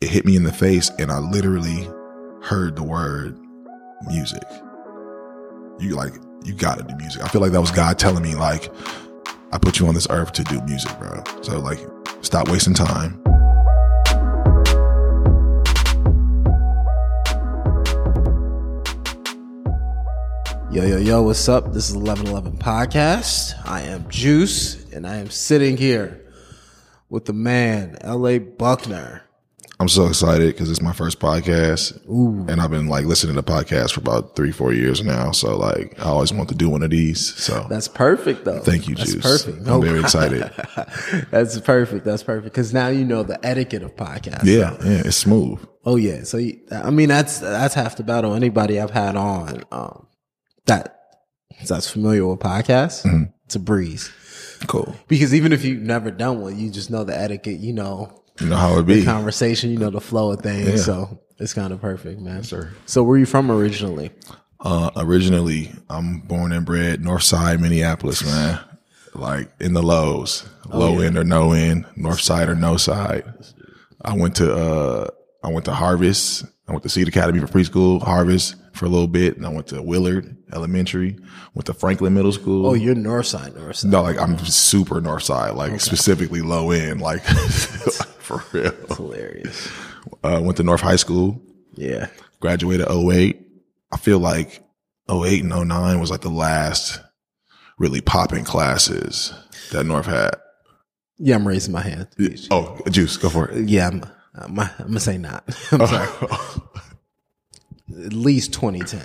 it hit me in the face and I literally heard the word music. You like, you gotta do music. I feel like that was God telling me, like, I put you on this earth to do music, bro. So, like, stop wasting time. Yo, yo, yo, what's up? This is 1111 Podcast. I am Juice, and I am sitting here with the man, L.A. Buckner. I'm so excited because it's my first podcast. And I've been like listening to podcasts for about three, four years now. So like I always want to do one of these. So That's perfect, though. thank you, That's Juice. perfect. I'm very excited. That's perfect. That's perfect. Because now you know the etiquette of podcasts. yeah, yeah, it's smooth. Oh yeah. So I mean, that's that's half the battle. Anybody I've had on um, that that's familiar with podcasts, Mm-hmm. it's a breeze. Cool. Because even if you've never done one, you just know the etiquette. You know You know how it be. conversation. You know the flow of things. Yeah. So it's kind of perfect, man. sir. So where you from originally? Uh, originally, I'm born and bred North Side, Minneapolis, man. Like in the lows, low end or no end, North Side or no side. I went to uh, I went to Harvest. I went to Seed Academy for preschool, Harvest for a little bit, and I went to Willard Elementary. Went to Franklin Middle School. Oh, you're north side, north side. No, like I'm super north side, like specifically low end, like for real. Hilarious. Uh, went to North High School, Yeah. graduated 08. I feel like 08 and 09 was like the last really popping classes that North had. Yeah, I'm raising my hand. Oh, Juice, go for it. Yeah, I'm, I'm, I'm gonna say not. I'm sorry. At least 2010.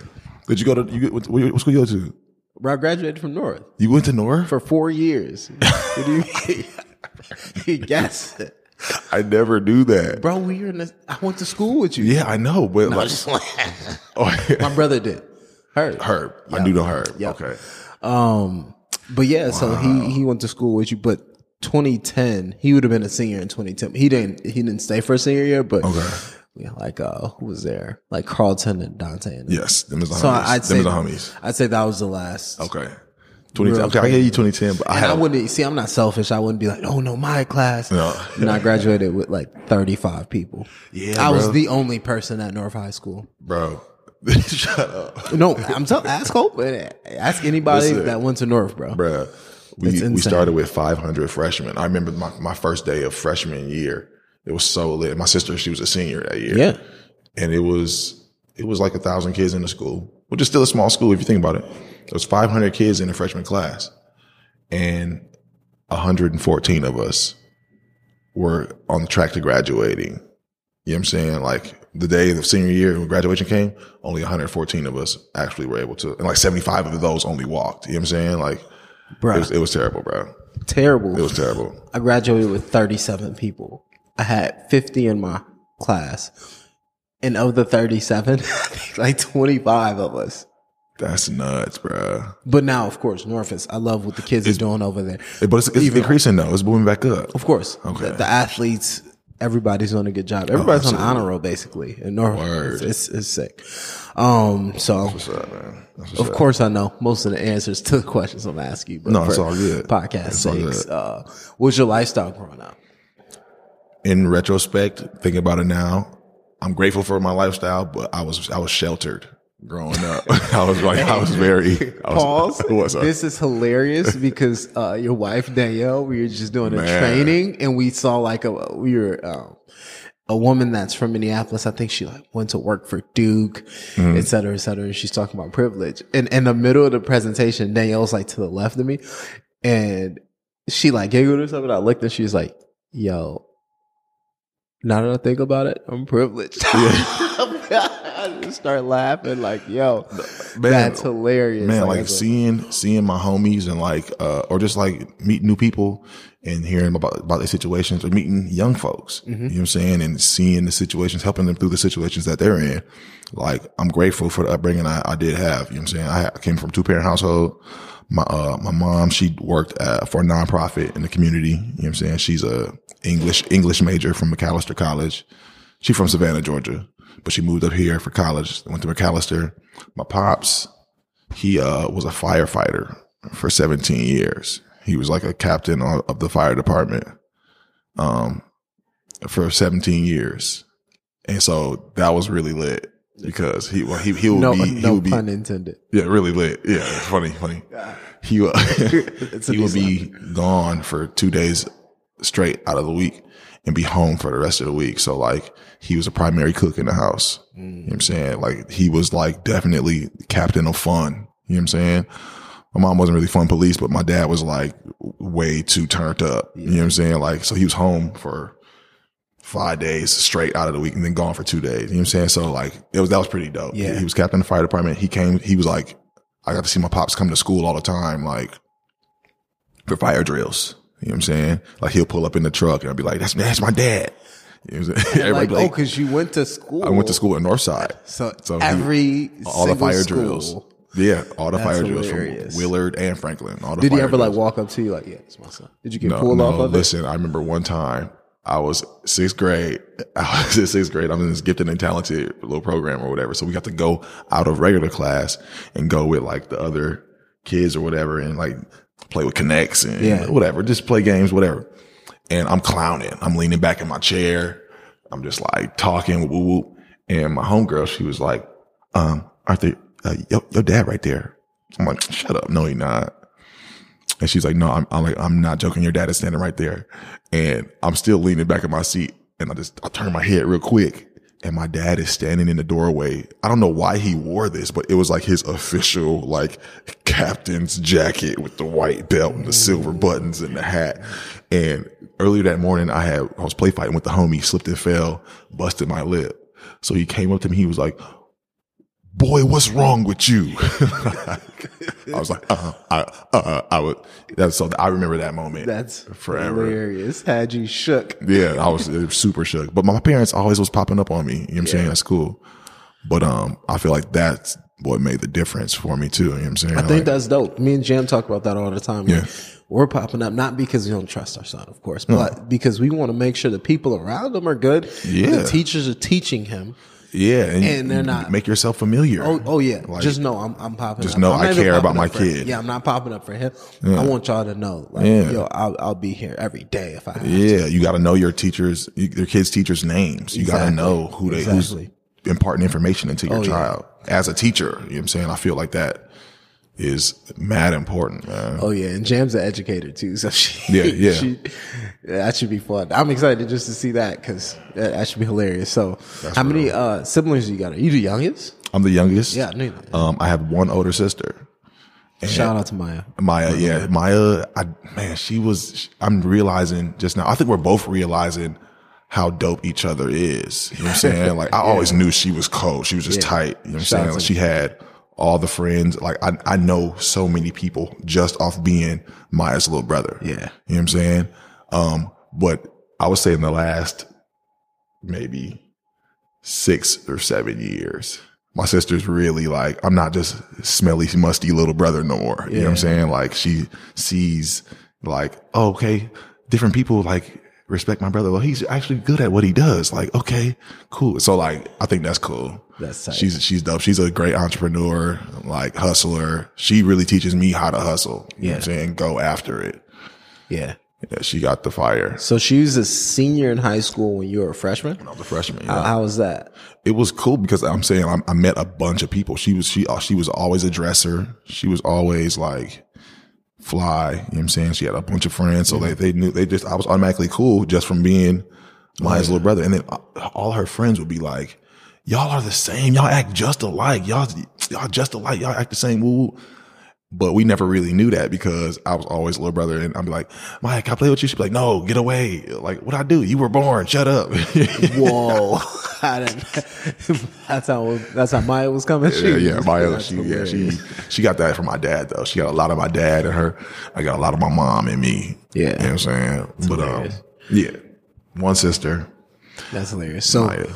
Did you go to, you, what, what school you go to? Bro, I graduated from North You went to North? for four years. what do you mean? yes. I never knew that. Bro, we were in the, I went to school with you. Yeah, I know, but like, oh, My brother did. Heard. Herb. I do know Herb. Yeah. Okay. Um, but yeah, so he he went to school with you, but 2010, he would have been a senior in 2010. He didn't he didn't stay for a senior year, but Okay. Yeah, like uh, who was there? Like Carlton and Dante. And Yes, them is the So homies. I'd them say is the homies. I'd say that was the last. Okay. 2010. Okay, I hear you 2010, but I had I wouldn't see. I'm not selfish. I wouldn't be like, oh no, my class. No. And I graduated with like 35 people. Yeah, I was the only person at North High School. bro. Shut up, No, I'm telling. Ask Hope. Ask anybody Listen. that went to North, bro. bro. We we started with 500 freshmen. I remember my, my first day of freshman year. It was so lit. My sister, she was a senior that year. Yeah. and it was it was like a thousand kids in the school, which is still a small school if you think about it. There was 500 kids in the freshman class, and 114 of us were on the track to graduating. You know what I'm saying? Like the day of the senior year when graduation came, only 114 of us actually were able to, and like 75 of those only walked. You know what I'm saying? Like Bro, it was, it was terrible, bro. terrible. It was terrible. I graduated with 37 people. I had 50 in my class. And of the 37, like 25 of us. That's nuts, bro. But now, of course, North I love what the kids are doing over there. But it's, it's increasing though. It's booming back up. Of course. Okay. The, the athletes, everybody's doing a good job. Everybody's on honor roll, basically. In North, Word. it's, it's, it's sick. Um, so, What's up, man? That's what's of course, I know most of the answers to the questions I'm asking you. But No, it's all good. Podcast It's sakes, uh, what's your lifestyle growing up? In retrospect, thinking about it now, I'm grateful for my lifestyle, but I was I was sheltered growing up. I was like I was very I was, Pause. This is hilarious because uh, your wife Danielle, we were just doing a Man. training and we saw like a we were um, a woman that's from Minneapolis. I think she like went to work for Duke, Mm-hmm. et cetera, et cetera. And she's talking about privilege. And in the middle of the presentation, Danielle's like to the left of me, and she like giggled or something. I looked and she was like, "Yo." Now that I think about it, I'm privileged. I just start laughing like, "Yo, Man, that's hilarious." man, like a- seeing seeing my homies and like uh or just like meeting new people and hearing about about their situations or meeting young folks. You know what I'm saying? And seeing the situations, helping them through the situations that they're in. Like I'm grateful for the upbringing I, I did have. You know what I'm saying? I, I came from two parent household. My uh my mom, she worked uh, for a nonprofit in the community. You know what I'm saying? She's a English English major from Macalester College. She's from Savannah, Georgia, but she moved up here for college. Went to Macalester. My pops, he uh, was a firefighter for 17 years. He was like a captain of the fire department um, for 17 years. and so that was really lit because he well, he he would No, be he no would be pun intended. yeah really lit yeah funny funny he uh, It's a he would be gone for two days straight out of the week and be home for the rest of the week. So like he was a primary cook in the house. You know what I'm mm. saying? Like he was like definitely captain of fun. You know what I'm saying? My mom wasn't really fun police, but my dad was like way too turned up. You know what I'm saying? Like, so he was home for five days straight out of the week and then gone for two days. You know what I'm saying? So like it was, that was pretty dope. Yeah. He was captain of the fire department. He came, he was like, I got to see my pops come to school all the time, like for fire drills. You know what I'm saying? Like he'll pull up in the truck and I'll be like, that's, that's my dad. You know what I'm saying? Everybody oh, Like, oh, because you went to school. I went to school at Northside. So, So he- every all the fire school, drills. Yeah, all the That's fire drills hilarious. from Willard and Franklin. All the Did he ever like walk up to you like, yeah, it's my son? Did you get No, pulled no, off of it? listen, I remember one time I was sixth grade. I was in sixth grade. I'm in this gifted and talented little program or whatever. So we got to go out of regular class and go with like the other kids or whatever and like play with connects and Yeah. whatever, just play games, whatever. And I'm clowning. I'm leaning back in my chair. I'm just like talking, woo woo. And my homegirl, she was like, um, Arthur, uh, your, your dad right there. I'm like, shut up. No, he not. And she's like, no, I'm, I'm like, I'm not joking. Your dad is standing right there. And I'm still leaning back in my seat. And I just, I turn my head real quick and my dad is standing in the doorway. I don't know why he wore this, but it was like his official, like captain's jacket with the white belt and the mm. silver buttons and the hat. And earlier that morning, I had, I was play fighting with the homie, slipped and fell, busted my lip. So he came up to me. He was like, boy, what's wrong with you? I was like, uh, I, uh, I would, that's so I remember that moment. That's forever. hilarious. Had you shook. Yeah, I was uh, super shook. But my parents always was popping up on me. You know what I'm saying? That's cool. But um, I feel like that's what made the difference for me too. You know what I'm saying? I think that's dope. Me and Jam talk about that all the time. Yeah. Like, we're popping up not because we don't trust our son, of course, but because we want to make sure the people around him are good. Yeah. The teachers are teaching him. Yeah, and, and they're not- make yourself familiar. Oh, oh yeah. Like, just know I'm, I'm popping. just up. know I'm I care about my kid. Yeah, I'm not popping up for him. I want y'all to know, like, Yeah. yo, I'll, I'll be here every day if I have to. Yeah, you got to know your teachers, your kids' teachers' names. You got to know who they Exactly. who's imparting information into your Oh, yeah. child as a teacher. You know what I'm saying? I feel like that is mad important, man. Oh yeah, and Jam's an educator too, so she Yeah, yeah. she, that should be fun. I'm excited just to see that because that, that should be hilarious. So, how many uh, siblings do you got? Are you the youngest? I'm the youngest. Yeah, I knew that. Um, I have one older sister. And Shout out to Maya. Maya, yeah, Maya. I man, she was. I'm realizing just now. I think we're both realizing how dope each other is. You know what I'm saying? Like I always knew she was cold. She was just Yeah. tight. You know what I'm Shout saying? Like she had all the friends. Like I, I know so many people just off being Maya's little brother. Yeah. You know what I'm saying? Um, but I would say in the last maybe six or seven years, my sister's really like, I'm not just smelly, musty little brother no more. You know what I'm saying? Like she sees like, oh, okay, different people like respect my brother. Well, he's actually good at what he does. Like, okay, cool. So like, I think that's cool. That's tight. She's, she's dope. She's a great entrepreneur, like hustler. She really teaches me how to hustle. You know what I'm Yeah. saying? Go after it. Yeah. Yeah, she got the fire. So she was a senior in high school when you were a freshman. When I was a freshman. How, yeah. how was that? it was cool because I'm saying I, I met a bunch of people. She was she she was always a dresser. She was always like fly. You know what I'm saying? She had a bunch of friends, so they they knew they just I was automatically cool just from being Maya's little brother. And then uh, all her friends would be like, "Y'all are the same. Y'all act just alike. Y'all y'all just alike. Y'all act the same." Woo. woo." But we never really knew that because I was always a little brother, and I'd be like, Mike, can I play with you?" She'd be like, "No, get away!" Like, what I do? You were born. Shut up. Whoa. I didn't, that's how that's how Maya was coming. She Yeah, yeah, Maya. She, yeah, she, she got that from my dad though. She got a lot of my dad and her. I got a lot of my mom and me. Yeah. you know what I'm saying. but um, yeah, one sister, That's hilarious. So Maya.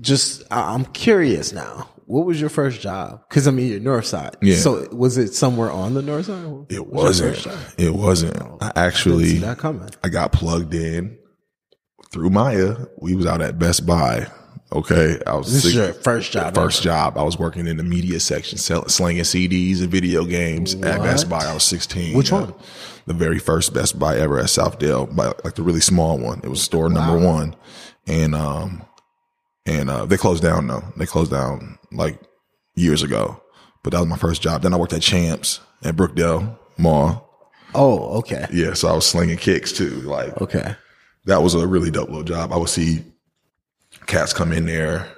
just I'm curious now. What was your first job? Because I mean, you're North Side. Yeah. So was it somewhere on the North Side? It was wasn't. It wasn't. I Didn't see actually, that coming. I got plugged in through Maya. We was out at Best Buy. Okay, I was This is six- your first job. First job, I was working in the media section, selling, slinging CDs and video games at Best Buy. I was 16. Which yeah. one? The very first Best Buy ever at Southdale, by like the really small one. It was store number one, and um, and uh, they closed down though. They closed down like years ago. But that was my first job. Then I worked at Champs at Brookdale Mall. Oh, okay. Yeah, so I was slinging kicks too. Like Okay. that was a really dope little job. I would see cats come in there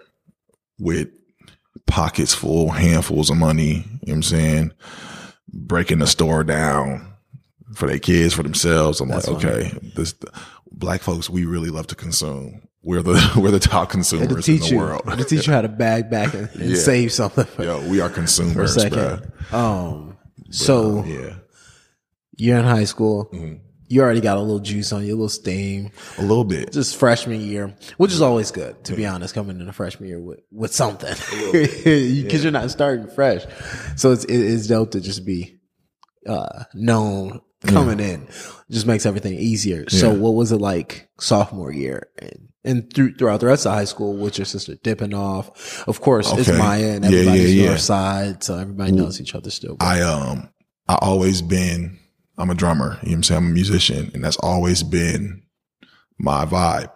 with pockets full, handfuls of money, you know what I'm saying? Breaking the store down for their kids, for themselves. I'm That's like, okay, this black folks, we really love to consume. We're the we're the top To consumers in the you, world. to teach you how to bag back and, and Yeah. save something for, Yo, we are for a consumers, second. bro. Um, so Yeah. you're in high school. Mhm. You already got a little juice on you, a little steam. A little bit. Just freshman year, which is always good, to be honest, coming in the freshman year with, with something. Because you're not starting fresh. So it's, it, it's dope to just be, uh, known coming in. Just makes everything easier. So what was it like sophomore year and, and through, throughout the rest of high school with your sister dipping off? Of course, it's Okay. Maya and Yeah, yeah, everybody's yeah. north side. So everybody knows each other still. I um I always been I'm a drummer, you know what I'm saying? I'm a musician, and that's always been my vibe.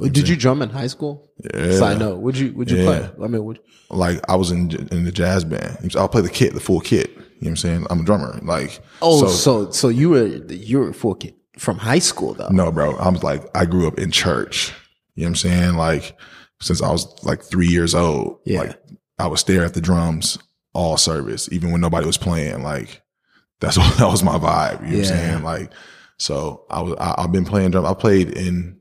Did you drum in high school? Yeah. Side note, would you, would you Yeah. play? I mean, would, Like I was in in the jazz band. I'll play the kit, the full kit. You know what I'm saying? I'm a drummer. Like Oh, so, so so you were you were full kid from high school though. no, bro. I was like I grew up in church. You know what I'm saying? Like since I was like three years old. Yeah. Like I would stare at the drums all service, even when nobody was playing. Like that's what that was my vibe. You know what I'm saying? Like so I was I, I've been playing drum. I played in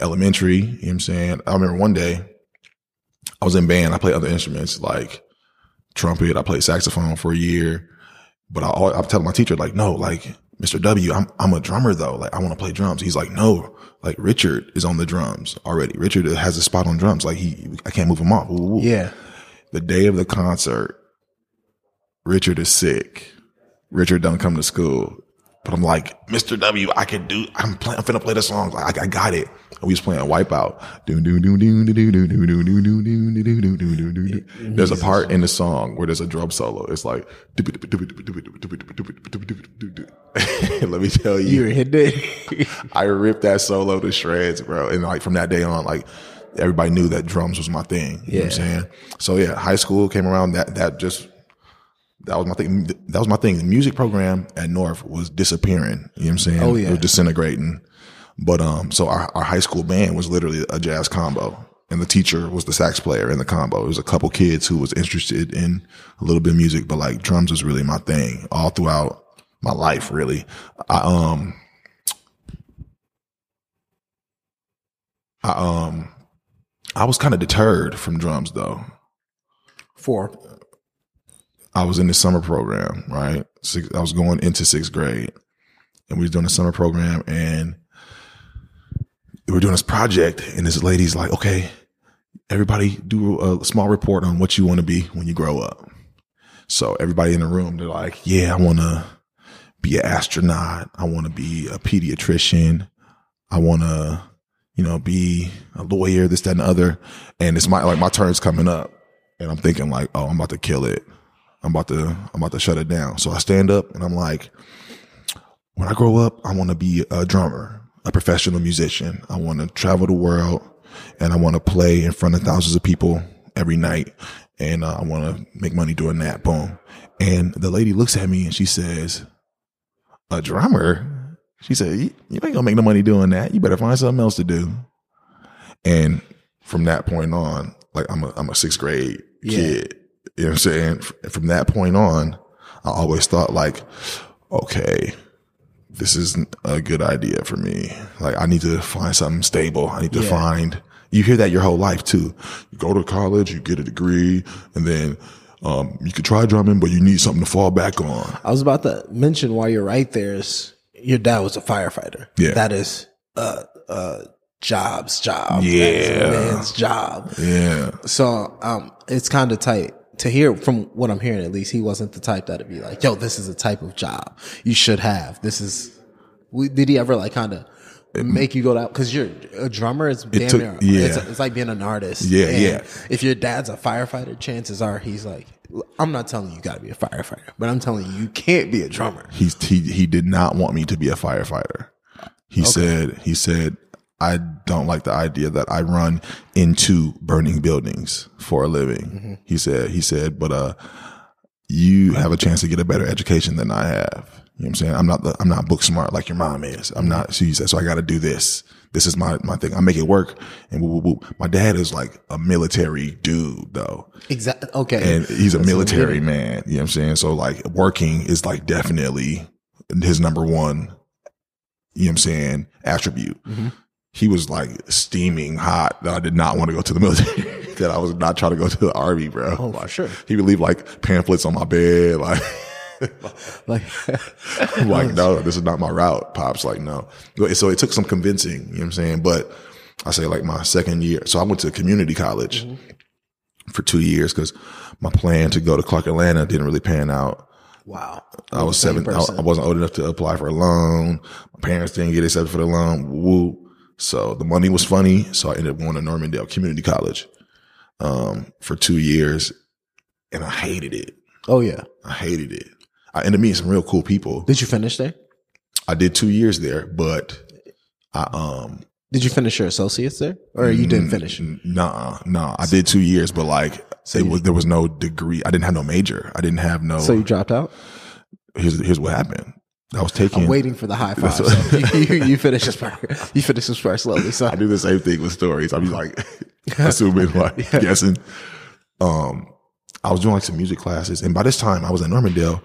elementary, you know what I'm saying? I remember one day I was in band, I played other instruments like trumpet, I played saxophone for a year. But I I'm telling my teacher, like, no, like, Mr. W, I'm, I'm a drummer though. Like, I want to play drums. He's like, no, like Richard is on the drums already. Richard has a spot on drums. Like he, I can't move him off. Woo, woo. Yeah. The day of the concert, Richard is sick. Richard don't come to school. But I'm like, Mr. W, I could do, I'm playing, I'm finna play the song. I, I got it. And we was playing Wipeout. There's a part in the song where there's a drum solo. It's like, let me tell you. You hit it. I ripped that solo to shreds, bro. And like from that day on, like, everybody knew that drums was my thing. You yeah. know what I'm saying? So yeah, high school came around that, that just that was my thing. That was my thing. The music program at North was disappearing. You know what I'm saying? Oh, yeah. It was disintegrating. But, um, so our, our high school band was literally a jazz combo and the teacher was the sax player in the combo. It was a couple kids who was interested in a little bit of music, but like drums was really my thing all throughout my life, really. I, um, I, um, I was kind of deterred from drums though. Four. I was in the summer program, right? Six, I was going into sixth grade and we was doing a summer program and we were doing this project and this lady's like, okay, everybody do a small report on what you want to be when you grow up. So everybody in the room, they're like, yeah, I want to be an astronaut. I want to be a pediatrician. I want to, you know, be a lawyer, this, that, and the other. And it's my, like my turn's coming up and I'm thinking like, oh, I'm about to kill it. I'm about to, I'm about to shut it down. So I stand up and I'm like, when I grow up, I want to be a drummer, a professional musician. I want to travel the world and I want to play in front of thousands of people every night. And uh, I want to make money doing that. Boom. And the lady looks at me and she says, a drummer? She said, you ain't gonna make no money doing that. You better find something else to do. And from that point on, like I'm a, I'm a sixth grade Yeah. kid. You know what I'm saying? From that point on, I always thought like, okay, this isn't a good idea for me. Like I need to find something stable. I need to Yeah. find, you hear that your whole life too. You go to college, you get a degree, and then, um, you could try drumming, but you need something to fall back on. I was about to mention while you're right there is your dad was a firefighter. Yeah. That is uh uh job's job. Yeah. That is a man's job. Yeah. So um it's kind of tight to hear from what I'm hearing at least he wasn't the type that'd be like, yo, this is a type of job you should have. This is we- did he ever like kind of mm-hmm. make you go out because you're a drummer it's damn took- near yeah. it's, it's like being an artist Yeah, And yeah. if your dad's a firefighter chances are he's like i'm not telling you you gotta be a firefighter but i'm telling you you can't be a drummer He's, he, he did not want me to be a firefighter. He said, he said, I don't like the idea that I run into burning buildings for a living. He said, he said, but, uh, you have a chance to get a better education than I have. You know what I'm saying? I'm not the, I'm not book smart like your mom is. I'm not, so he said, so I got to do this. This is my, my thing. I make it work. And my dad is like a military dude though. Exactly. Okay. And he's a military man. You know what I'm saying? So like working is like definitely his number one, you know what I'm saying, attribute. Mm-hmm. He was like steaming hot that I did not want to go to the military. that I was not trying to go to the army, bro. Oh, for sure. He would leave like pamphlets on my bed, like like, like, no, this is not my route. Pops like, no. So it took some convincing, you know what I'm saying? But I say like my second year. So I went to community college mm-hmm. for two years because my plan to go to Clark Atlanta didn't really pan out. wow. I was seven. I. I wasn't old enough to apply for a loan. My parents didn't get accepted for the loan. Woo. So the money was funny. So I ended up going to Normandale Community College, um, for two years and I hated it. Oh yeah. I hated it. I ended up meeting some real cool people. Did you finish there? I did two years there, but I, um, Did you finish your associates there, or you didn't finish? Nah, nah. I did two years, but like it was, there was no degree. I didn't have no major. I didn't have no. So you dropped out. here's here's what happened. I was taking. I'm waiting for the high five. So you, you, you finish this part. You finish this part slowly. So I do the same thing with stories. I be like assuming, like guessing. Um, I was doing like some music classes, and by this time I was at Normandale,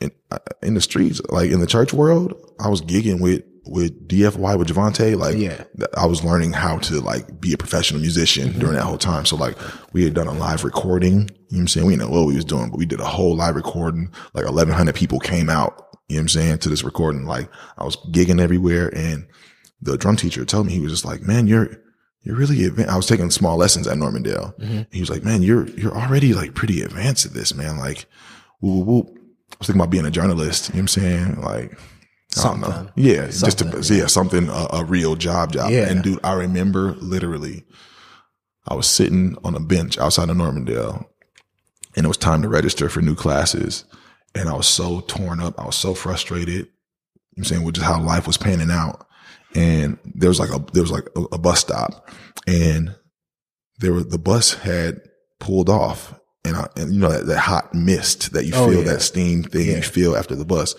in uh, in the streets, like in the church world. I was gigging with with DFY with Javante. Like, Yeah. I was learning how to like be a professional musician during that whole time. So like we had done a live recording. You know what I'm saying? We didn't know what we was doing, but we did a whole live recording. Like 1100 people came out. You know what I'm saying? To this recording. Like I was gigging everywhere and the drum teacher told me, he was just like, man, you're, you're really advanced. I was taking small lessons at Normandale. Mm-hmm. He was like, man, you're, you're already like pretty advanced at this, man. Like, whoop, whoop, whoop. I was thinking about being a journalist. You know what I'm saying? Like, I don't know. Something. Yeah. Just Something, to, yeah, something, a, a real job job. Yeah. And dude, I remember literally, I was sitting on a bench outside of Normandale and it was time to register for new classes. And I was so torn up. I was so frustrated. I'm saying with just how life was panning out. And there was like a, there was like a, a bus stop and there were, the bus had pulled off and I, and you know, that, that hot mist that you Oh, feel, yeah. that steam thing Yeah. you feel after the bus,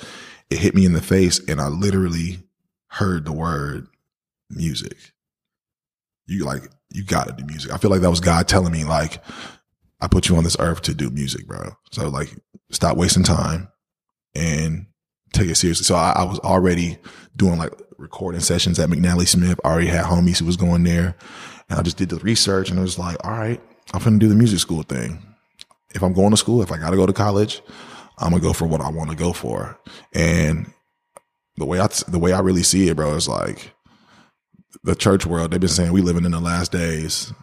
it hit me in the face and I literally heard the word music. You like, you gotta do music. I feel like that was God telling me like, I put you on this earth to do music, bro. So like, stop wasting time and take it seriously. So I, I was already doing like recording sessions at McNally Smith. I already had homies who was going there and I just did the research and it was like, all right, I'm going to do the music school thing. If I'm going to school, if I got to go to college, I'm gonna go for what I want to go for. And the way I, the way I really see it, bro, is like the church world. They've been saying we living in the last days.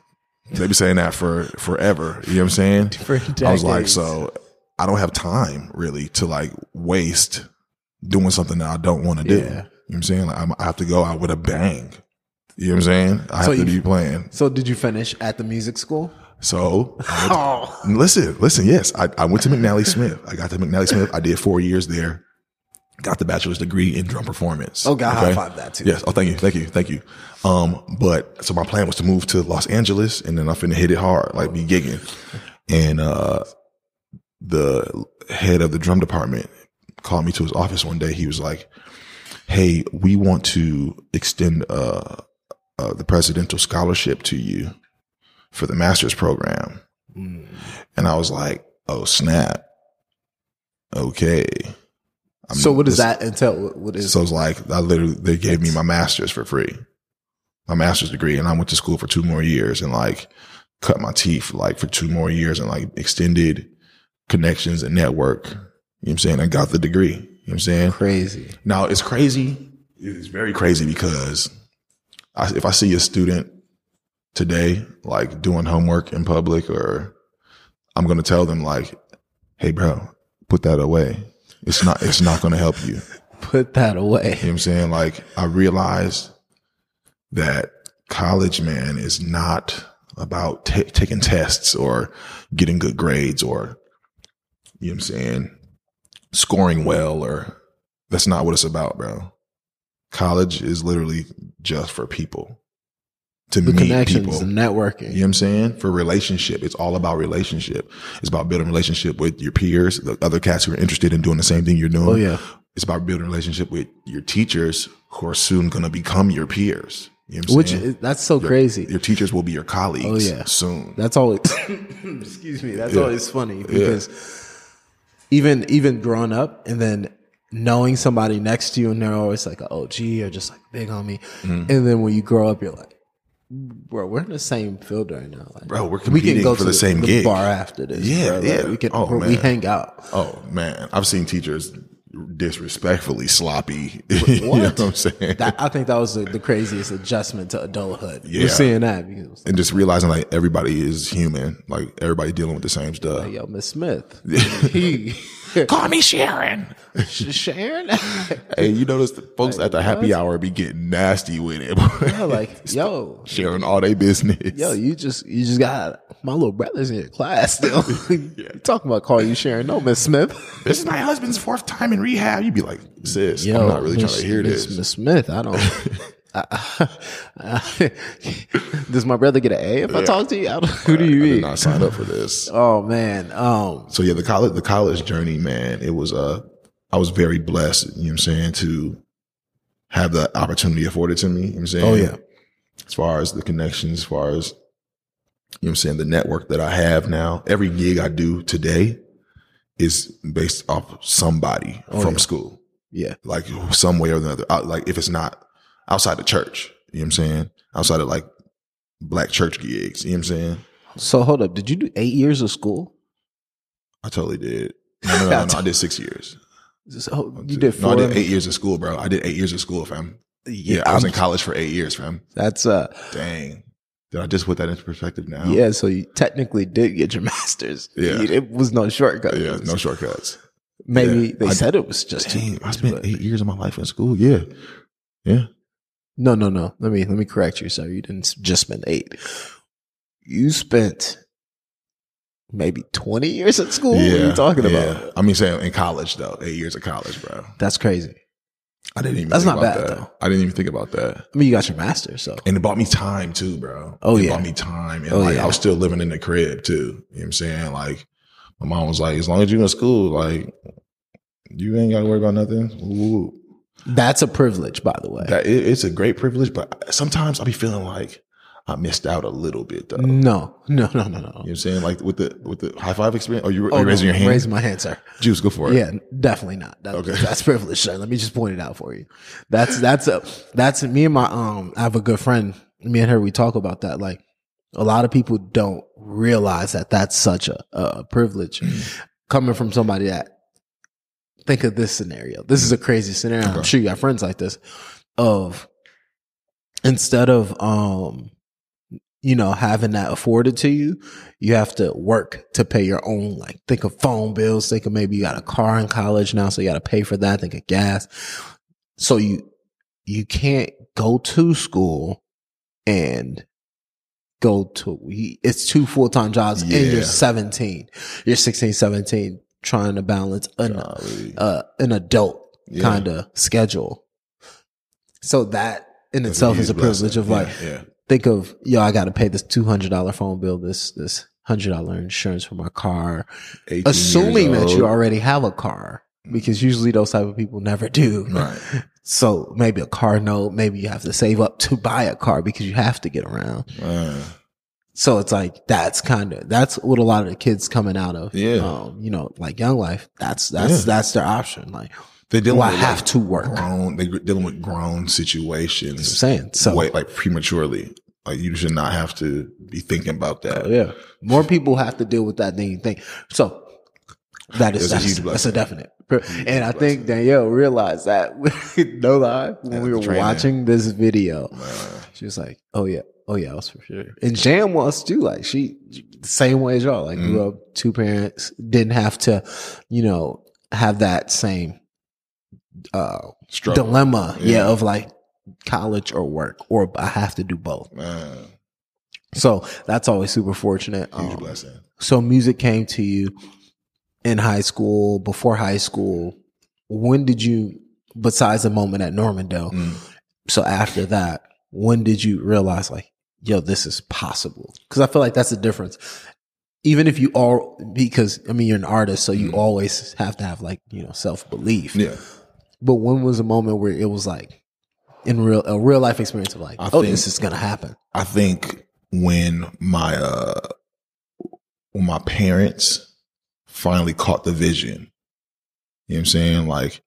They've been saying that for forever. You know what I'm saying? For I was like, so I don't have time really to like waste doing something that I don't want to do. Yeah. You know what I'm saying? Like I'm, I have to go out with a bang. You know what I'm saying? I have So to you- be playing. So did you finish at the music school? So I Oh, to- listen, listen. Yes, I, I went to McNally Smith. I got to McNally Smith. I did four years there. Got the bachelor's degree in drum performance. oh God, Okay? high five that too. Yes. Oh, thank you. Thank you. Thank you. Um, but so my plan was to move to Los Angeles and then I finna hit it hard, like be gigging. And, uh, the head of the drum department called me to his office one day. He was like, Hey, we want to extend, uh, uh, the presidential scholarship to you for the master's program. Mm. And I was like, Oh snap. Okay. I So what does that entail? What- What is? so it's like I literally they gave me my master's for free, my master's degree, and I went to school for two more years and like cut my teeth like for two more years and like extended connections and network. You know what I'm saying? I got the degree. You know what I'm saying? crazy. Now it's crazy. It's very crazy because I, if I see a student today like doing homework in public, or I'm going to tell them like, "Hey, bro, put that away. It's not. It's not going to help you." Put that away. You know what I'm saying? Like I realized that college, man, is not about ta taking tests or getting good grades or, you know what I'm saying, scoring well or that's not what it's about, bro. College is literally just for people. to The meet people. networking. You know what I'm saying? For relationship, it's all about relationship. It's about building relationship with your peers, the other cats who are interested in doing the same thing you're doing. Oh, yeah. It's about building relationship with your teachers who are soon going to become your peers. You know what I'm Which saying? is, that's so crazy. your teachers will be your oh, colleagues Oh, yeah. soon. That's always excuse me. That's Yeah. always funny because even even growing up and then knowing somebody next to you and they're always like an OG or just like big homie, Mm-hmm. and then when you grow up, you're like, bro, we're in the same field right now. Like, Bro, we're we can go for to the same gig. bar after this. Yeah, bro. Like, yeah. we can. Oh, we hang out. Oh man, I've seen teachers disrespectfully sloppy. you know what I'm saying? That, I think that was the, the craziest adjustment to adulthood. Yeah. We're seeing that because and just realizing like everybody is human, like everybody dealing with the same stuff. yo, Miss Smith, he Call me Sharon. Sharon. Hey, you notice the folks at the happy hour be getting nasty with it. Yeah, like, yo, sharing all their business. yo, you just you just got my little brother's in your class still. You Talking about calling you Sharon. No, Miss Smith. this is my husband's fourth time in rehab. You'd be like, sis, I'm not really trying to hear Miss, this. Miss Smith, I don't. I, I- does my brother get an A if I talk to you? I don't, who do you I did mean? not sign up for this. Oh man, um, So yeah, the college the college journey, man, it was uh I was very blessed, you know what I'm saying, to have the opportunity afforded to me. You know what I'm saying? Oh, yeah. As far as the connections, as far as you know what I'm saying, the network that I have now, every gig I do today is based off somebody Oh, from yeah. school. yeah, Like some way or another. Out- Like if it's not outside the church, you know what I'm saying? Outside of like black church gigs, you know what I'm saying? So hold up, did you do eight years of school? I totally did. No, no, no, no, I did six years. So you did No. I did eight years of school, bro. I did eight years of school, fam. Yeah, I was in college for eight years, fam. That's uh, Dang. Did I just put that into perspective now? yeah. So you technically did get your master's. Yeah. You- it was no shortcut. Yeah, no shortcuts. Maybe Yeah. they I- said it was just Dang, I spent but- eight years of my life in school. Yeah. Yeah. No, no, no. Let me let me correct you, sir. You didn't just spend eight. You spent maybe twenty years at school. yeah. what are you talking yeah. about? I mean, saying in college, though, eight years of college, bro. That's crazy. I didn't even That's think not about bad, that. though. I didn't even think about that. I mean, you got your master's, so And it bought me time too, bro. Oh, it yeah. bought me time. And Oh, like yeah. I was still living in the crib too. You know what I'm saying? Like my mom was like, as long as you're in school, like you ain't gotta worry about nothing. Ooh. That's a privilege, by the way. That it, it's a great privilege, but sometimes I'll be feeling like I missed out a little bit though. You know no, no, no, no, no. what I'm saying? Like with the with the high five experience. Are you, are Oh, you no, raising your hand? Raising my hand, sir. Juice, go for it. Yeah, definitely not. That, Okay. That's privilege, sir. Let me just point it out for you. That's that's a that's me and my um. I have a good friend. Me and her, we talk about that. Like a lot of people don't realize that that's such a, a privilege coming from somebody that. Think of this scenario. This is a crazy scenario. I'm sure you got friends like this. Of instead of um, you know, having that afforded to you, you have to work to pay your own, like think of phone bills. Think of maybe you got a car in college now, so you got to pay for that. Think of gas. So you, you can't go to school and go to, it's two full-time jobs and you're 17, you're 16, 17, trying to balance an, uh, an adult Yeah. kind of schedule. So that in itself a is a privilege of like, yeah, yeah. think of yo, I got to pay this two hundred dollar phone bill, this this hundred dollar insurance for my car, assuming that you already have a car, because usually those type of people never do. right. So maybe a car note, maybe you have to save up to buy a car because you have to get around. So it's like that's kind of that's what a lot of the kids coming out of, Yeah. um, you know, like young life. That's that's Yeah. that's their option. Like, They're dealing well, I have like, to work. grown. They're dealing with grown situations. I'm saying so. Wait, like prematurely. Like you should not have to be thinking about that. Oh, yeah. More people have to deal with that than you think. So that is It's a that's, that's a definite. And I think Danielle realized that no lie when we were watching this video. Man. She was like, "Oh yeah, oh yeah, was for sure." And Jam was too. Like she, the same way as y'all. Like Mm-hmm. grew up two parents, didn't have to, you know, have that same uh Struggle. dilemma. Yeah. Yeah. of like college or work, or I have to do both. Man. So that's always super fortunate. Huge Um, blessing. so music came to you in high school, before high school. When did you, besides the moment at Normandale, Mm. so after that, when did you realize like, yo, this is possible. Cause I feel like that's the difference. Even if you are, because I mean, you're an artist, so you always have to have like, you know, self belief. Yeah. But when was a moment where it was like, in real, a real life experience of like, I oh, think- this is going to happen. I think when my uh when my parents finally caught the vision, you know what I'm saying? Like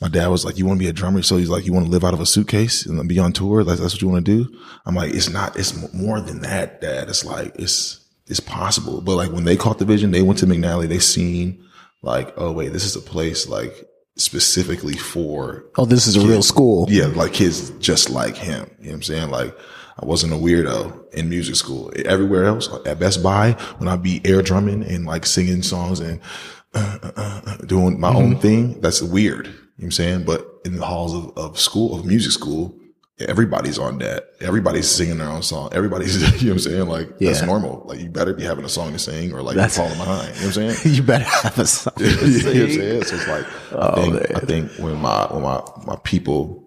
my dad was like, You want to be a drummer? So he's like, You want to live out of a suitcase and be on tour? Like that's what you want to do? I'm like, it's not, it's more than that, Dad. It's like it's it's possible. But like when they caught the vision, they went to McNally, they seen like, oh wait, this is a place like specifically for Oh, this is a real school. yeah, like kids just like him. You know what I'm saying? Like I wasn't a weirdo in music school. Everywhere else, at Best Buy, when I'd be air drumming and like singing songs and uh, uh, uh, doing my own thing, that's weird. You know what I'm saying? But in the halls of, of school, of music school, everybody's on that. Everybody's singing their own song. Everybody's, you know what I'm saying? Like that's normal. Like you better be having a song to sing or like That's- you're falling behind. You know what I'm saying? you better have a song. to you know what I'm saying? So it's like Oh, I think man. I think when my when my my people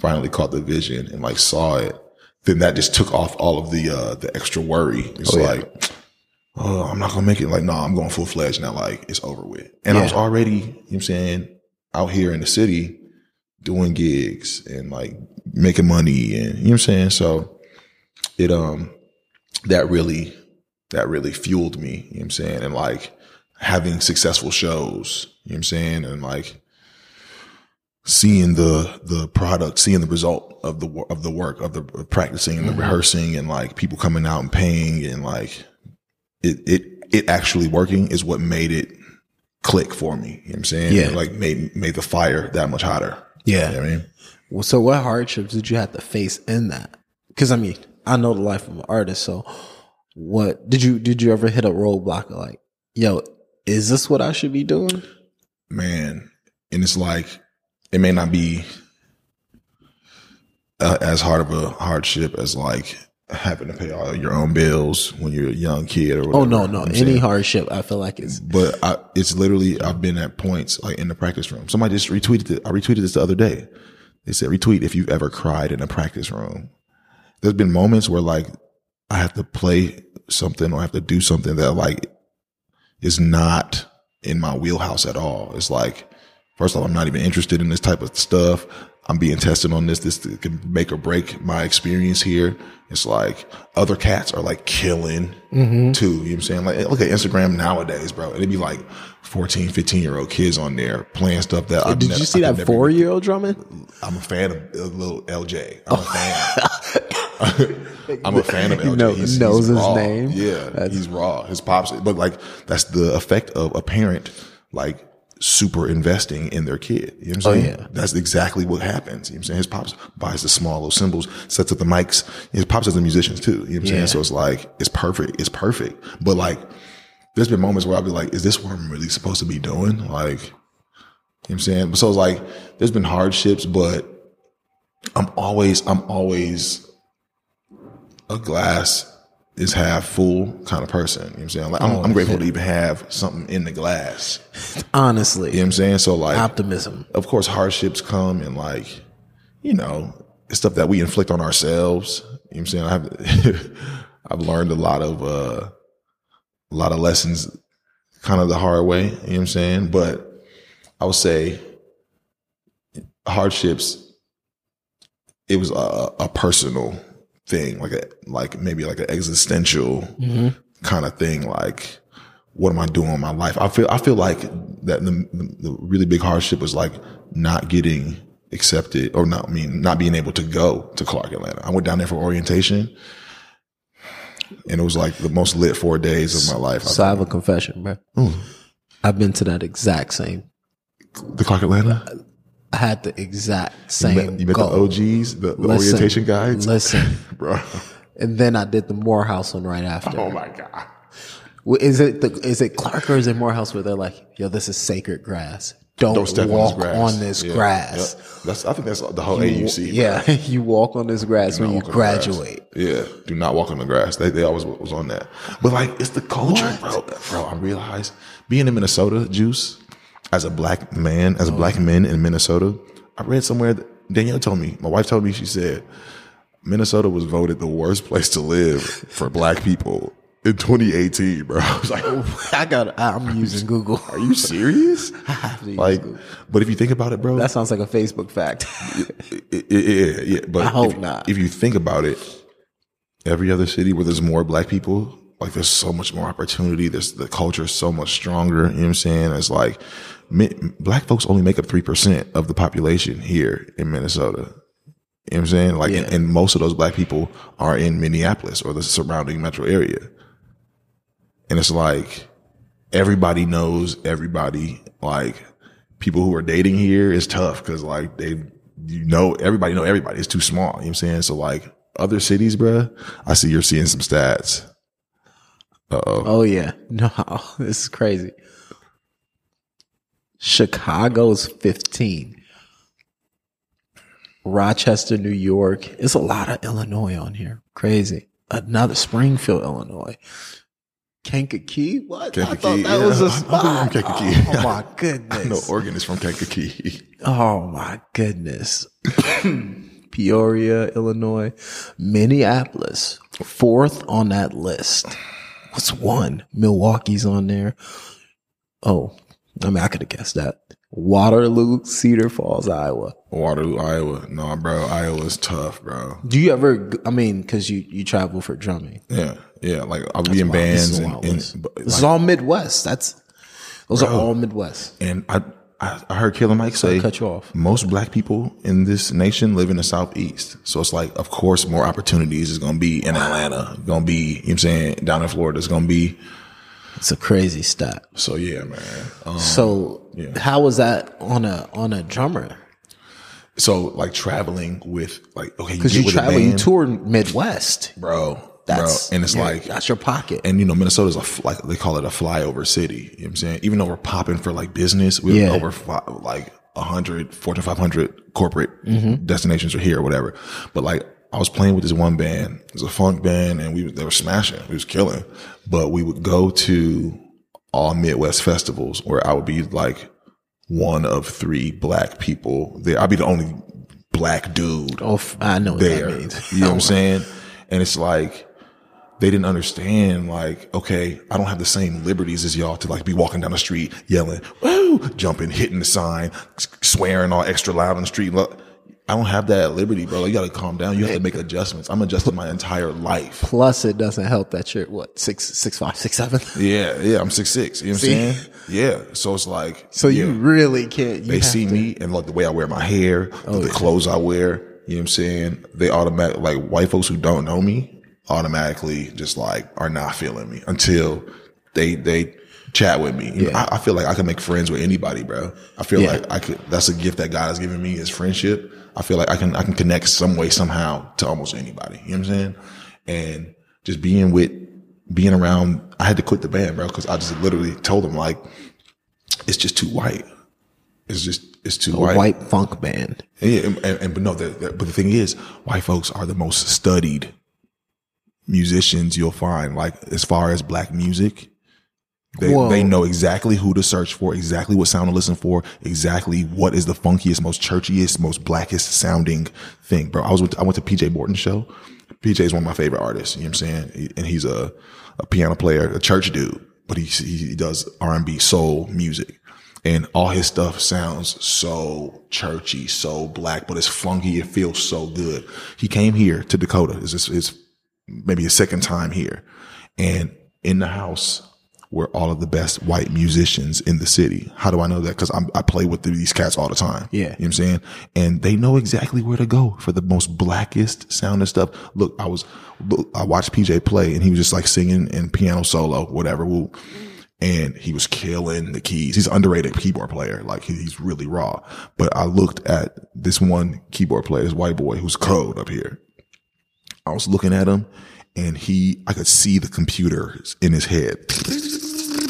finally caught the vision and like saw it, then that just took off all of the uh the extra worry. It's Oh, yeah. like, oh, I'm not gonna make it. Like, no, I'm going full fledged now. Like, it's over with. And I was already, you know what I'm saying, out here in the city doing gigs and like making money and you know what I'm saying. So it um that really that really fueled me, you know what I'm saying? And like having successful shows, you know what I'm saying? And like seeing the the product, seeing the result of the of the work of the of practicing and the rehearsing and like people coming out and paying and like it it it actually working is what made it click for me. You know what I'm saying? Yeah. It, like made made the fire that much hotter. Yeah. You know what I mean? Well, so what hardships did you have to face in that? Because I mean, I know the life of an artist. So, what did you did you ever hit a roadblock of like, yo, is this what I should be doing? man and it's like it may not be uh, as hard of a hardship as like having to pay all your own bills when you're a young kid or whatever. Oh no, You know no, any saying? hardship I feel like is but I, it's literally I've been at points like in the practice room. Somebody just retweeted it. I retweeted this the other day. They said retweet if you've ever cried in a practice room. There's been moments where like I have to play something or I have to do something that like is not in my wheelhouse at all. It's like first of all, I'm not even interested in this type of stuff. I'm being tested on this. This can make or break my experience here. It's like other cats are like killing too. You know what I'm saying? Like, look at Instagram nowadays, bro. It'd be like 14, 15 year old kids on there playing stuff that I Did you see that four year old drumming? I'm a fan of uh, little LJ. I'm a fan. I'm a fan of LJ. know- he's, knows he's his name. Yeah, he's raw. His pops, but like that's the effect of a parent like super investing in their kid. You know what I'm oh, saying? yeah. That's exactly what happens. You know what I'm saying? His pops buys the small little cymbals, sets up the mics. His pops is the musicians too. You know what I'm Yeah. saying? So it's like it's perfect. It's perfect. But like, there's been moments where I'll be like, is this what I'm really supposed to be doing? Like, you know what I'm saying? But So it's like, there's been hardships, but I'm always, I'm always a glass is half full kind of person. You know what I'm saying? Like, I'm, I'm grateful to even have something in the glass. Honestly, You know what I'm saying? So like, optimism. of course, hardships come and like, you know, stuff that we inflict on ourselves. You know what I'm saying? I've, I've learned a lot of, uh, a lot of lessons kind of the hard way. You know what I'm saying? But I would say hardships, it was a, a personal thing, like a, like maybe like an existential mm-hmm. kind of thing. Like, what am I doing in my life? I feel, I feel like that the, the, really big hardship was like not getting accepted or not, I mean, not being able to go to Clark Atlanta. I went down there for orientation and it was like the most lit four days of my life. So I have a confession, bro. I've been to that exact same. the Clark Atlanta? I had the exact You same met, you met the. OGs, the, the Listen, orientation guides? Listen, Bro. and then I did the Morehouse one right after. Oh my God. Is it the, is it Clark or is it Morehouse where they're like, yo, this is sacred grass. Don't, Don't step walk on this grass. on this Yeah, grass. yeah. That's, I think that's the whole AUC. bro. Yeah, you walk on this grass when you graduate. Yeah, do not walk on the grass. They, they always was on that. But like, it's the culture, bro. Bro, I realize being in Minnesota, Juice, as a black man, as a Oh, black man in Minnesota, I read somewhere that Danielle told me, my wife told me, she said, Minnesota was voted the worst place to live for black people in 2018, bro. I was like, I got. I'm using Google. are you serious? I have to Like, Google. but if you think about it, bro, That sounds like a Facebook fact. it- yeah, yeah. But I hope if, not. If you think about it, every other city where there's more black people, like there's so much more opportunity. There's the culture is so much stronger. You know what I'm saying? It's like black folks only make up three percent of the population here in Minnesota. You know what I'm saying? Like, Yeah. and, and most of those black people are in Minneapolis or the surrounding metro area. And it's like everybody knows everybody. Like people who are dating here is tough because like they, you know, everybody know everybody. It's too small. You know what I'm saying? So like other cities, bruh, I see you're seeing some stats. Uh oh. oh yeah, no, this is crazy. Chicago's 15. Rochester, New York. It's a lot of Illinois on here. Crazy. Another Springfield, Illinois. Kankakee? What? I Kankakee, thought that yeah. was a spot. from Kankakee. Oh my I know goodness. Oregon is from Kankakee. Oh my goodness. Peoria, Illinois, Minneapolis, fourth on that list. What's one? Milwaukee's on there. Oh, I mean, I could have guessed that. Waterloo, Cedar Falls, Iowa. Waterloo, Iowa. No, bro, Iowa's tough, bro. Do you ever? I mean, because you you travel for drumming. Yeah, yeah. Like I'll be in this bands is and, and, but, This is all Midwest. That's those are all Midwest. and I, I I heard Killer Mike say cut you off. most black people in this nation live in the southeast. So it's like, of course, more opportunities is gonna be in Atlanta, gonna be, you know what I'm saying, down in Florida, it's gonna be. It's a crazy stat. So yeah, man. Um, So, yeah. how was that on a on a drummer? so like traveling with like okay, Because get you travel, you tour Midwest. bro, That's bro, and it's yeah, like that's your pocket. and you know Minnesota's a like they call it a flyover city. You know what I'm saying? Even though we're popping for like business, we're Yeah. over fi- like a hundred, Fortune 500 corporate Mm-hmm. destinations are here or whatever. But like I was playing with this one band. It was a funk band, and we they were smashing. We was killing. But we would go to all Midwest festivals where I would be like one of three black people there. I'd be the only black dude oh, I know what there. that means. You know what I'm oh saying? And it's like they didn't understand, like, okay, I don't have the same liberties as y'all to like be walking down the street yelling, woo, jumping, hitting the sign, swearing all extra loud on the street. Look, I don't have that liberty, bro. Like, you gotta calm down. You have to make adjustments. I'm adjusting my entire life. Plus, it doesn't help that you're what six six five six seven. Yeah, yeah, I'm six six. You know what I'm saying? Yeah. So it's like So yeah. you really can't. You they see to- me and like the way I wear my hair, oh, the clothes I wear. You know what I'm saying? They automatic like white folks who don't know me automatically just like are not feeling me until they they chat with me. Yeah. I, I feel like I can make friends with anybody, bro. I feel Yeah. like I could. That's a gift that God has given me is friendship. I feel like I can I can connect some way somehow to almost anybody. You know what I'm saying? And just being with being around. I had to quit the band, bro, because I just literally told them like it's just too white. It's just it's too a white. white funk band. Yeah, and, and, and- but no, the, the, but the thing is, white folks are the most studied musicians you'll find. Like as far as black music, they Whoa. they know exactly who to search for, exactly what sound to listen for, exactly what is the funkiest, most churchiest, most blackest sounding thing, bro. I was with, I went to PJ Morton's show. PJ is one of my favorite artists. You know what I'm saying? And he's a a piano player, a church dude, but he he does R and B soul music and all his stuff sounds so churchy, so black, but it's funky. It feels so good. He came here to Dakota. This is his maybe his second time here, and in the house were all of the best white musicians in the city. How do I know that? Because I play with these cats all the time. Yeah. you know what I'm saying, and they know exactly where to go for the most blackest sounding stuff. Look, I was I watched PJ play, and he was just like singing and piano solo, whatever. And he was killing the keys. He's an underrated keyboard player. Like he's really raw. But I looked at this one keyboard player, this white boy who's code up here. I was looking at him and he, I could see the computers in his head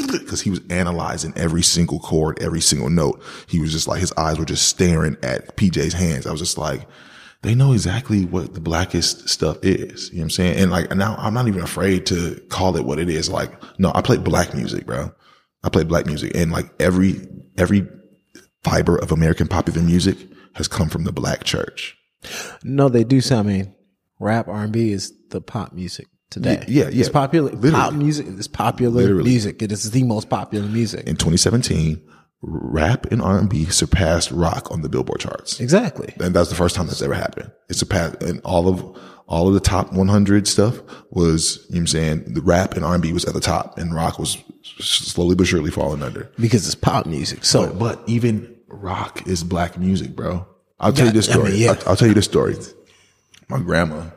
because he was analyzing every single chord, every single note. He was just like, his eyes were just staring at PJ's hands. I was just like, they know exactly what the blackest stuff is. You know what I'm saying? And like now I'm not even afraid to call it what it is. Like, no, I play black music, bro. I play black music and like every, every fiber of American popular music has come from the black church. No, they do. So, I mean, rap R and B is the pop music today. Yeah, yeah, It's popular. Literally. Pop music is popular Literally. music. It is the most popular music. In 2017, rap and R&B surpassed rock on the Billboard charts. Exactly. And that's the first time that's ever happened. It surpassed, and all of, all of the top 100 stuff was, you know what I'm saying, the rap and R&B was at the top and rock was slowly but surely falling under. Because it's pop music. So But even rock is black music, bro. I'll tell you this I story. mean, yeah. I'll, I'll tell you this story. My grandma,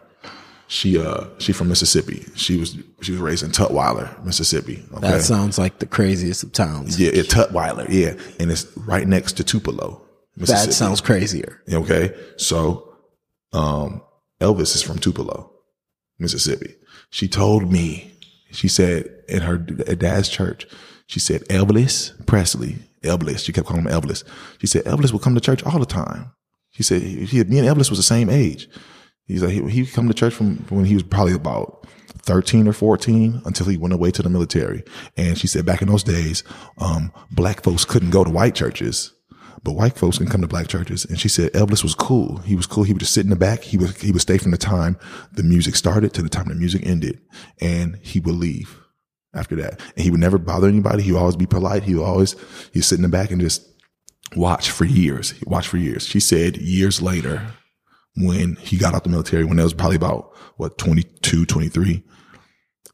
she uh she from Mississippi. She was she was raised in Tutwiler, Mississippi. Okay. that sounds like the craziest of towns. yeah, it Tutwiler, yeah. And it's right next to Tupelo, Mississippi. that sounds crazier. Okay. So, um, Elvis is from Tupelo, Mississippi. She told me, she said in her dad's church, she said, Elvis Presley, Elvis, she kept calling him Elvis. She said, Elvis would come to church all the time. She said, he, he- me and Elvis was the same age. He's like, he, he come to church from when he was probably about 13 or 14 until he went away to the military. And she said back in those days, um, black folks couldn't go to white churches. But white folks can come to black churches. And she said Elvis was cool. He was cool. He would just sit in the back. He would, he would stay from the time the music started to the time the music ended. And he would leave after that. And he would never bother anybody. He would always be polite. He would always, he'd sit in the back and just watch for years. Watch for years. She said years later, when he got out the military, when it was probably about what, 22, 23,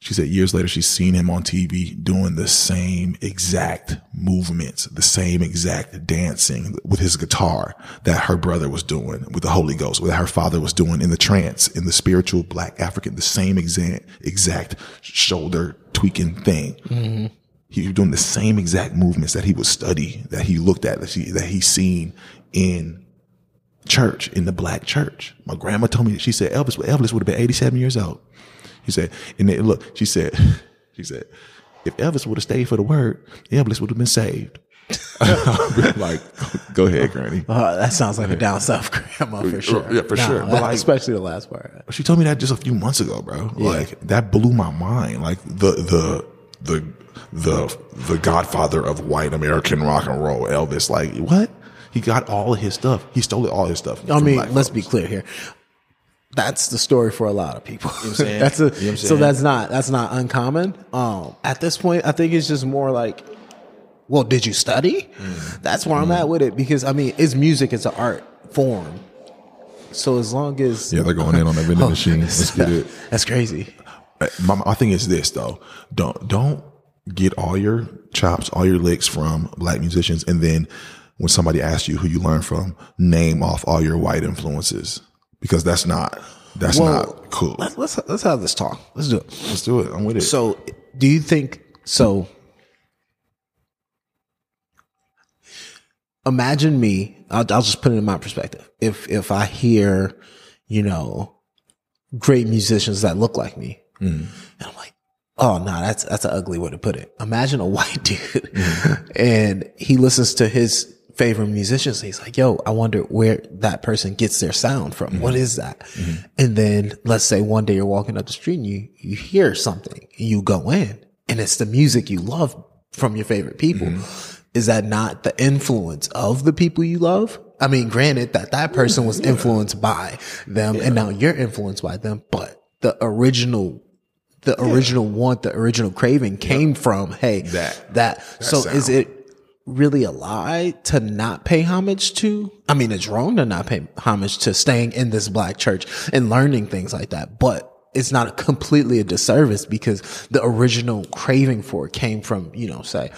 she said years later, she's seen him on TV doing the same exact movements, the same exact dancing with his guitar that her brother was doing with the Holy Ghost, what her father was doing in the trance, in the spiritual black African, the same exact, exact shoulder tweaking thing. Mm-hmm. He was doing the same exact movements that he would study, that he looked at, that he, that he seen in church, in the black church. My grandma told me, she said Elvis, Elvis would have been 87 years old. She said, and then look, she said, she said, if Elvis would have stayed for the word, Elvis would have been saved. Like, go ahead, Granny. Uh, that sounds like a down south grandma for sure. Yeah, for sure. But like- especially the last part. She told me that just a few months ago, bro. Like that blew my mind. Like the the the the the godfather of white American rock and roll, Elvis. Like what? He got all of his stuff. He stole all his stuff. I mean, let's folks. be clear here. That's the story for a lot of people. what I'm saying? that's a, You know so that's not that's not uncommon. Um, at this point, I think it's just more like, well, did you study? Mm. That's where I'm at with it because I mean, it's music, it's an art form. So as long as Yeah, they're going in on that vending machine. Let's get it. that's crazy. Uh, My, my thing is this though. Don't don't get all your chops, all your licks from black musicians, and then when somebody asks you who you learn from, name off all your white influences because that's not that's Well, not cool. Let's let's let's have this talk. Let's do it. Let's do it. I'm with it. So, do you think so? Imagine me. I'll, I'll just put it in my perspective. If if I hear, you know, great musicians that look like me, mm. and I'm like, oh no, that's that's an ugly way to put it. Imagine a white dude, mm. and he listens to his favorite musicians. And he's like, yo, I wonder where that person gets their sound from. What mm-hmm. is that? Mm-hmm. And then let's say one day you're walking up the street and you you hear something, and you go in, and it's the music you love from your favorite people. Mm-hmm. Is that not the influence of the people you love? I mean, granted that that person was influenced by them and now you're influenced by them, but the original the original want, the original craving came from, hey, That- that. so is it really a lie to not pay homage to? I mean, it's wrong to not pay homage to staying in this black church and learning things like that, but it's not completely a disservice because the original craving for it came from, you know, say,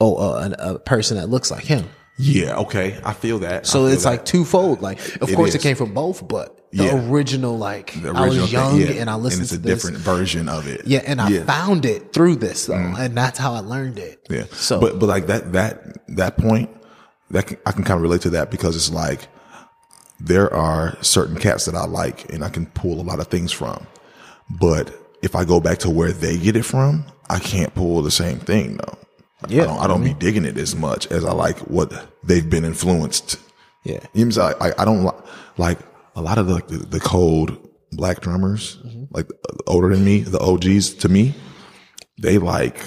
oh, uh, an- a person that looks like him. Yeah, okay, I feel that. So feel it's that. like twofold. Like, of It course, is. it came from both, but the Yeah. original, like, The I was original young thing, yeah. and I listened it's to a this. different version of it. Yeah, and I yeah. Found it through this though, mm-hmm. and that's how I learned it. Yeah. So, but but like that that that point that can, I can kind of relate to that because it's like there are certain cats that I like and I can pull a lot of things from, but if I go back to where they get it from, I can't pull the same thing though. Yeah, I don't, I don't be digging it as much as I like what they've been influenced. yeah, You know what I'm saying? I, I don't li- like a lot of the, the, the cold black drummers, Mm-hmm. like older than me, the OGs to me, they like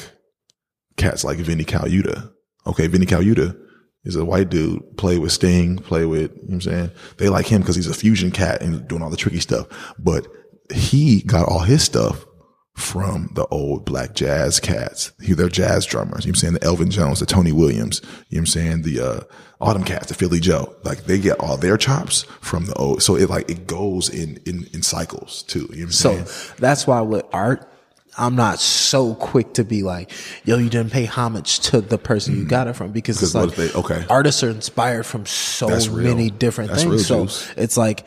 cats like Vinnie Colaiuta. Okay. Vinnie Colaiuta is a white dude, play with Sting, play with, you know what I'm saying? They like him because he's a fusion cat and doing all the tricky stuff. But he got all his stuff from the old black jazz cats. He, they're jazz drummers. You know what I'm saying? The Elvin Jones, the Tony Williams, you know what I'm saying? The, uh, Autumn Cats, the Philly Joe. Like they get all their chops from the old. So it like, it goes in, in, in cycles too. You know what I'm So saying? that's why with art, I'm not so quick to be like, yo, you didn't pay homage to the person you got it from because it's Mm. like they- okay. artists are inspired from so many different That's things. real So juice. it's like,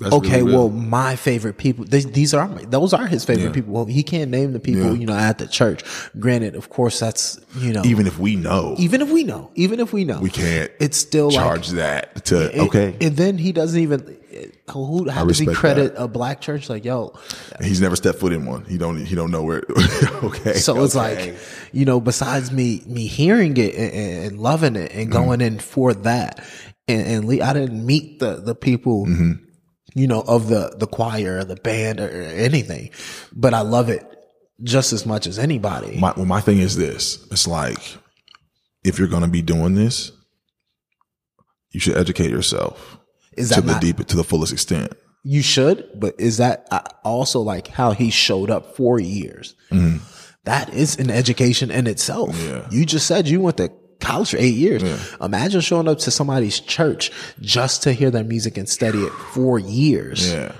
That's okay, really well, my favorite people, these, these are my, those are his favorite Yeah. people. Well, he can't name the people, Yeah. you know, at the church. Granted, of course, that's you know, Even if we know, even if we know, even if we know, we can't It's still charge like that to, it- okay. And then he doesn't even. Who how does he credit a black church? Like, yo, He's never stepped foot in one. He don't. He don't know where. okay. So it's okay. like, you know, besides me, me hearing it and, and loving it Mm-hmm. and going in for that, and, and Lee, I didn't meet the the people, Mm-hmm. You know, of the the choir, or the band, or anything, but I love it just as much as anybody. my well, my thing is this. It's like if you're gonna be doing this, you should educate yourself Is that to that the not, deep to the fullest extent. you should, but is that uh, also like how he showed up for years? That is an education in itself. Mm-hmm. Yeah. You just said you went to college for eight years. Imagine showing up to somebody's church just to hear their music and study it for years. Yeah.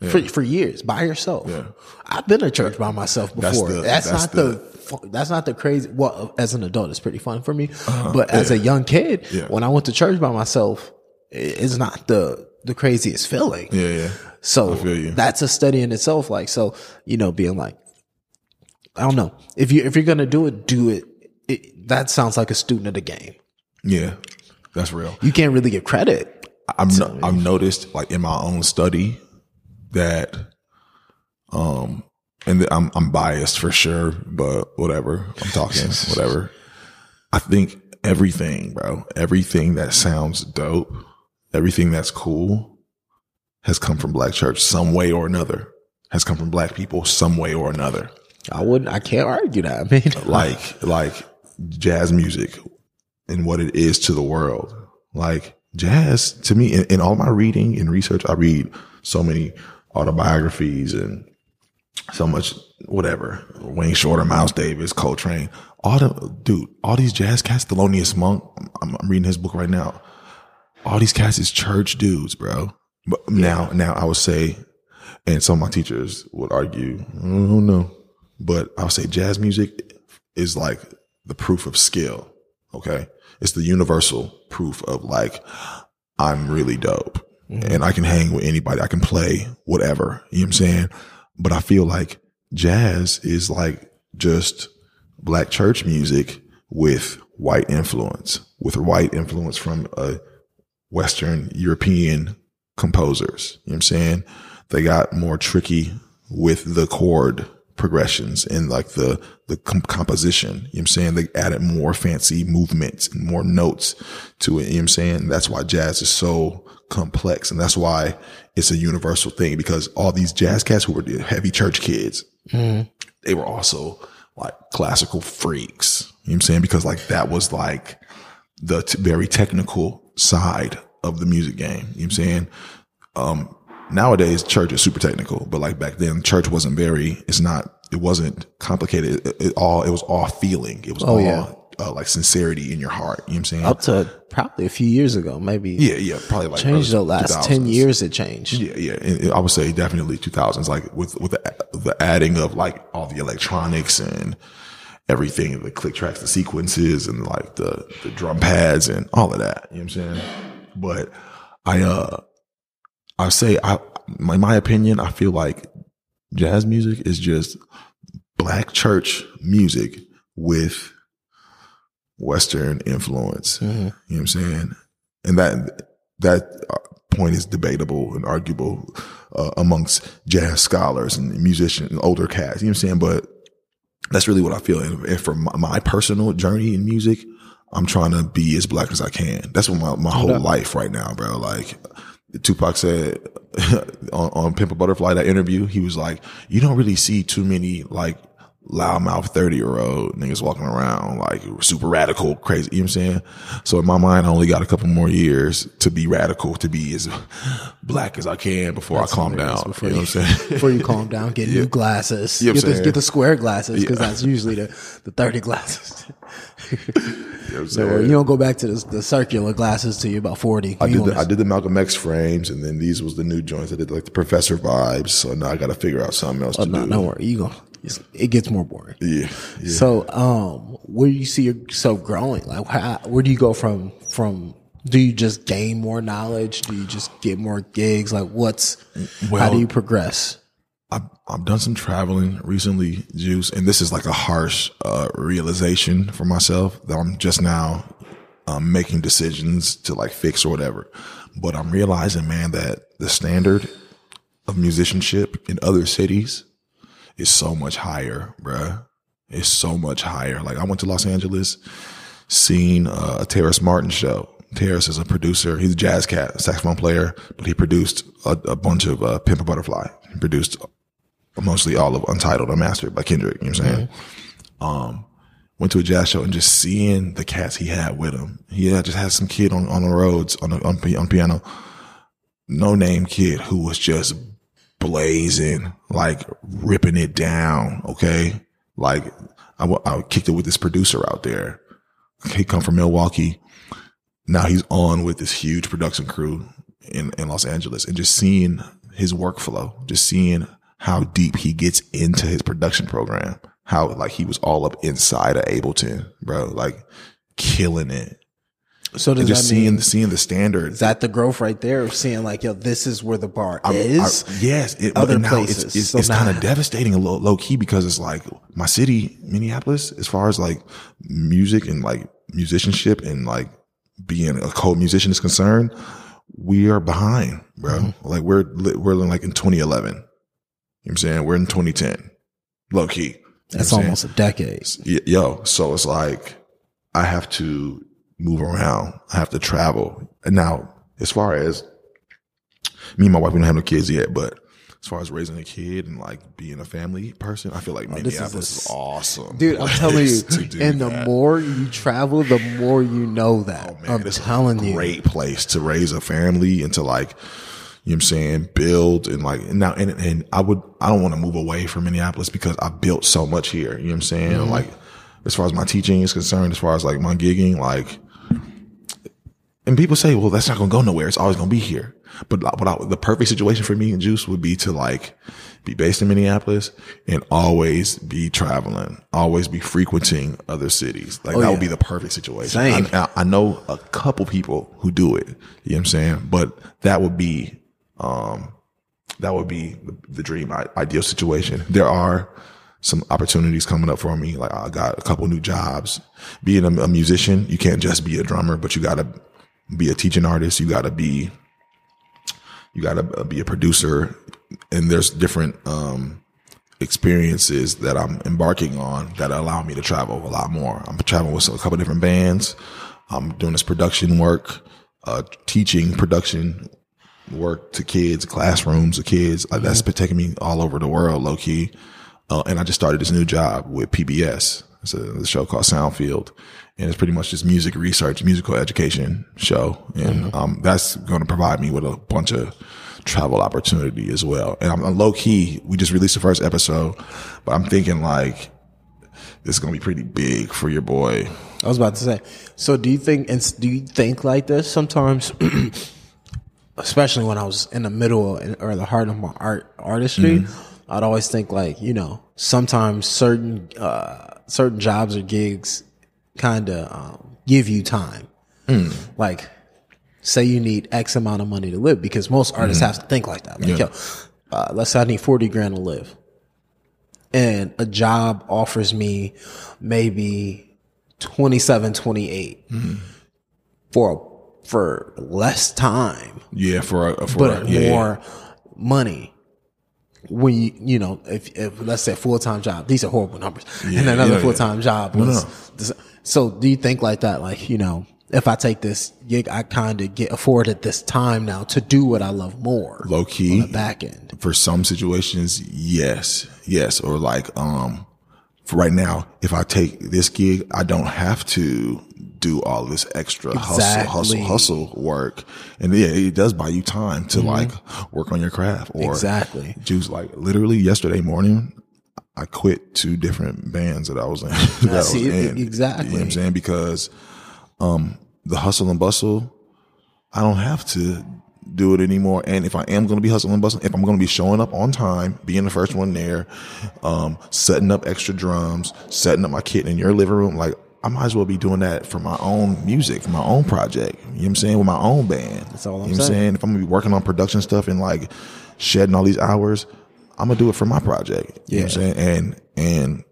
For, for years by yourself. Yeah. I've been to church by myself before. That's, the- that's not the- the, that's not the crazy. Well, as an adult, it's pretty fun for me. but as a young kid, Uh-huh. Yeah. when I went to church by myself, it's not the the craziest feeling. Yeah. Yeah. So that's a study in itself. Like, so, you know, being like, I don't know if you, if you're going to do it, do it. That sounds like a student of the game. Yeah. That's real. You can't really get credit. I'm no, I've noticed like in my own study that um and th- I'm I'm biased for sure, but whatever. I'm talking whatever. I think everything, bro, everything that sounds dope, everything that's cool has come from black church some way or another. Has come from black people some way or another. I wouldn't, I can't argue that. I mean, Like like jazz music and what it is to the world. Like jazz to me in, in all my reading and research, I read so many autobiographies and so much whatever. Wayne Shorter, Miles Davis, Coltrane, all the dude, all these jazz cats, Thelonious Monk. I'm, I'm reading his book right now. All these cats is church dudes, bro. But now, now I would say, and some of my teachers would argue, mm, I don't know, but I would say jazz music is like the proof of skill. Okay. It's the universal proof of like, I'm really dope and I can hang with anybody. I can play whatever. You know what I'm saying? But I feel like jazz is like just black church music with white influence, with white influence from uh, Western European composers. You know what I'm saying? They got more tricky with the chord progressions and like the, the com- composition. You know what I'm saying? They added more fancy movements and more notes to it. You know what I'm saying? That's why jazz is so complex. And that's why it's a universal thing because all these jazz cats who were the heavy church kids, they were also like classical freaks. You know what I'm saying? Because like that was like the t- very technical side of the music game. You know what I'm saying? Um, nowadays church is super technical, but like back then church wasn't very, it's not, it wasn't complicated. It, it all, it was all feeling. It was all yeah. uh, like sincerity in your heart. You know what I'm saying? up to probably a few years ago, maybe yeah, yeah, probably like changed the last 10 years. It changed. Yeah, yeah. And I would say definitely 2000s, like with, with the, the adding of like all the electronics and everything, the click tracks, the sequences and like the, the drum pads and all of that. You know what I'm saying? But I, uh, I say I, my, my opinion, I feel like jazz music is just black church music with Western influence. You know what I'm saying? And that, that point is debatable and arguable uh, amongst jazz scholars and musicians and older cats. You know what I'm saying? But that's really what I feel. And, and for my, my personal journey in music, I'm trying to be as black as I can. That's what my, my whole life right now, bro. Like Tupac said on, on Pimp a Butterfly, that interview, he was like, you don't really see too many like loudmouth 30 year old niggas walking around like super radical, crazy. You know what I'm saying? So in my mind, I only got a couple more years to be radical, to be as black as I can before I calm down. Before you know what I'm saying? Before you calm down, get new glasses. You know get, the, get the square glasses because that's usually the, the 30 glasses. You know what I'm So saying? you don't go back to the, the circular glasses till you're about 40. I did, the, I did the Malcolm X frames, and then these was the new joints. I did like the professor vibes. So now I got to figure out something else to no, do. no worry. You go. it gets more boring. Yeah, yeah. So, um, where do you see yourself growing? Like, how, where do you go from, from, do you just gain more knowledge? Do you just get more gigs? Like, what's, how do you progress? I've, I've done some traveling recently, Juice, and this is like a harsh uh, realization for myself that I'm just now um, making decisions to like fix or whatever. But I'm realizing, man, that the standard of musicianship in other cities is so much higher, bruh. It's so much higher. Like I went to Los Angeles, seen uh, a Terrace Martin show. Terrace is a producer. He's a jazz cat, saxophone player, but he produced a, a bunch of uh, Pimp a Butterfly. He produced mostly all of Untitled Unmastered by Kendrick. You know what I'm saying? Um, went to a jazz show and just seeing the cats he had with him. He had just had some kid on, on the Rhodes on, the, on, on piano, no name kid who was just blazing, like ripping it down. Okay. Like I, I kicked it with this producer out there. He come from Milwaukee. Now he's on with this huge production crew in, in Los Angeles and just seeing his workflow, just seeing how deep he gets into his production program, how like he was all up inside of Ableton, bro, like killing it. So does just that seeing, the seeing the standards. is that the growth right there of seeing like, yo, this is where the bar I- is? yes, it, other places. It's, it's, So it's kind of devastating a low, low key because it's like my city, Minneapolis, as far as like music and like musicianship and like being a co-musician is concerned, we are behind, bro. Mm-hmm. Like we're we're like in 2011. You know what I'm saying? We're in 2010. Low key. You That's I'm saying? almost a decade. Yo, so it's like I have to move around. I have to travel. And now, as far as me and my wife, we don't have no kids yet, but as far as raising a kid and like being a family person, I feel like Oh, this is is, awesome. Dude, I'm telling you, and the that. more you travel, the more you know that. Oh, man, I'm it's telling a you. great place to raise a family and to like, you know what I'm saying, build and like and now and, and I would I don't want to move away from Minneapolis because I built so much here. You know what I'm saying? Mm-hmm. Like as far as my teaching is concerned, as far as like my gigging, like and people say, well, that's not going to go nowhere. It's always going to be here. But what I, the perfect situation for me and Juice would be to like be based in Minneapolis and always be traveling, always be frequenting other cities. Like that Oh, yeah. would be the perfect situation. Same. I, I- I know a couple people who do it. You know what I'm saying? But that would be, um, that would be the, dream ideal situation. There are some opportunities coming up for me. Like I got a couple new jobs. Being a, a musician, you can't just be a drummer, but you got to be a teaching artist. You got to be, you got to be a producer. And there's different, um, experiences that I'm embarking on that allow me to travel a lot more. I'm traveling with a couple different bands. I'm doing this production work, uh, teaching production work to kids, classrooms of kids. Like that's been taking me all over the world, low key. Uh, and I just started this new job with PBS. It's a, a show called Sound Field, and it's pretty much just music research, musical education show, and um, that's going to provide me with a bunch of travel opportunity as well. And I'm, I'm low key. We just released the first episode, but I'm thinking like this is going to be pretty big for your boy. I was about to say. So, do you think? And do you think like this sometimes? Especially when I was in the middle or the heart of my art artistry, Mm-hmm. I'd always think like you know sometimes certain uh, certain jobs or gigs kind of um, give you time. Mm. Like, say you need X amount of money to live because most artists have to think like that. Like. Yeah. yo, uh, let's say I need forty grand to live, and a job offers me maybe 27, 28 Mm-hmm. for for less time, Yeah, for a, for but a, yeah, more money. When you you know if, if let's say full time job, these are horrible numbers, and another yeah, yeah. full time job was. no. this- so do you think like that? Like you know, if I take this gig, I kind of get afforded this time now to do what I love more. low key. on the back end. for some situations, yes, yes, or like, um, for right now, if I take this gig, I don't have to do all this extra hustle, hustle, hustle work. And yeah, it does buy you time to like work on your craft or Mm-hmm. Exactly. juice. Like literally yesterday morning, I quit two different bands that I was in. that I was in. exactly. You know what I'm saying? Because, um, the hustle and bustle, I don't have to do it anymore. And if I am going to be hustling and bustling, if I'm going to be showing up on time, being the first one there, um, setting up extra drums, setting up my kit in your living room, like I might as well be doing that for my own music, for my own project. You know what I'm saying? With my own band. That's all I'm you know what saying. I'm saying? If I'm going to be working on production stuff and like shedding all these hours, I'm going to do it for my project. You know what I'm saying? And, and,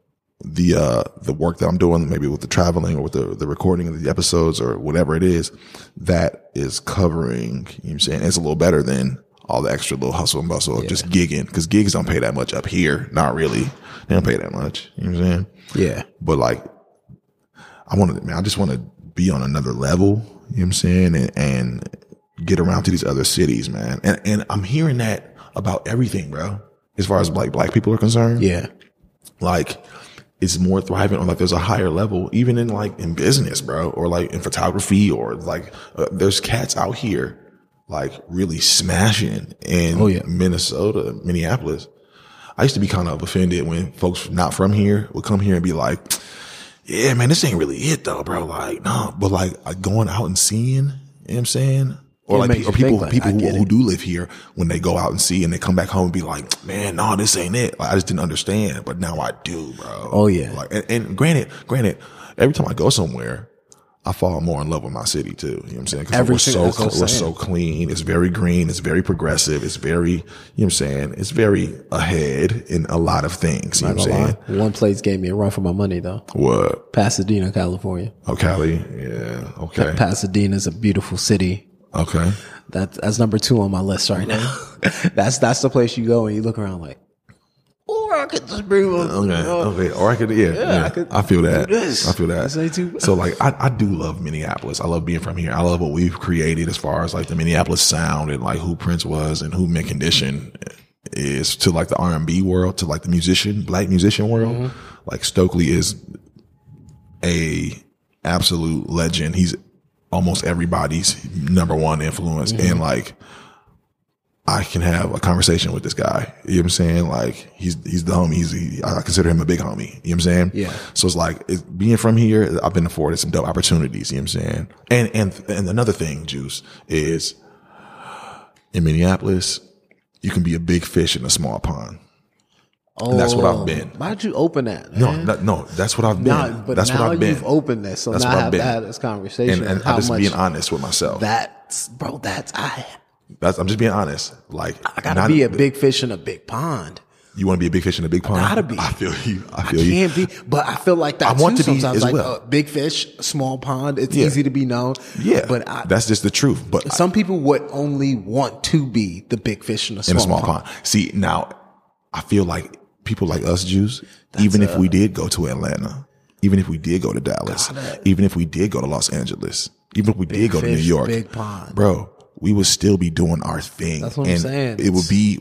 the uh the work that I'm doing, maybe with the traveling or with the the recording of the episodes or whatever it is, that is covering. You know what I'm saying it's a little better than all the extra little hustle and bustle of just gigging because gigs don't pay that much up here. Not really. They don't pay that much. You know what I'm saying? Yeah. But like, I want to, man, I just want to be on another level. You know what I'm saying? And, and get around to these other cities, man. And and I'm hearing that about everything, bro. As far as like black people are concerned Yeah. like it's more thriving on like there's a higher level even in like in business bro or like in photography or like uh, there's cats out here like really smashing in Oh, yeah. minnesota minneapolis i used to be kind of offended when folks not from here would come here and be like yeah man this ain't really it though bro like no but like going out and seeing you know what i'm saying or It like or people like, people who, who do live here when they go out and see and they come back home and be like, man, no, this ain't it. Like, I just didn't understand, but now I do, bro. Oh, yeah. Like, and, and granted, granted, every time I go somewhere, I fall more in love with my city too. You know what I'm saying? Because we're so we're so clean. It's very green. It's very progressive. It's very you know what I'm saying. It's very ahead in a lot of things. You know what I'm saying? Lie. One place gave me a run for my money though. What? Pasadena, California. Oh, Cali. Yeah. Okay. Pasadena is a beautiful city. Okay. That, that's number two on my list right now. that's that's the place you go and you look around like, I could just bring one. Okay. Okay. Or I could, yeah. Yeah. I, I could feel that. I feel that. This ain't too- So like, I, I do love Minneapolis. I love being from here. I love what we've created as far as like the Minneapolis sound and like who Prince was and who Mint Condition is to like the R and B world, to like the musician, black musician world. Mm-hmm. Like Stokley is a absolute legend. He's almost everybody's number one influence. Mm-hmm. And like, I can have a conversation with this guy. You know what I'm saying? Like he's he's the homie. He's he, I consider him a big homie. You know what I'm saying? Yeah. So it's like it's, being from here, I've been afforded some dope opportunities. You know what I'm saying? And and and another thing, Juice, is in Minneapolis, you can be a big fish in a small pond. Oh, that's what I've oh, been. Why'd you open that? No, man? no, no that's what I've been. Now, but that's now what I've been. you've opened this, so That's now I I've have been. to have this conversation. and and I'm just being honest with myself. that's, bro. That's I. That's I'm just being honest. Like I gotta not- be a big fish in a big pond. You want to be a big fish in a big pond? I gotta be. I feel you. I I feel you. can't be, but I feel like that I want too to be sometimes. as like well. a big fish, small pond. It's Yeah. easy to be known. Yeah, but I, that's just the truth. But some people would only want to be the big fish in a small, in a small pond. pond. See, now I feel like people like us Juice, even if we did go to Atlanta, even if we did go to Dallas, even if we did go to Los Angeles, even if we did go to New York, big pond. bro, we would still be doing our thing. That's what I'm and saying. It would be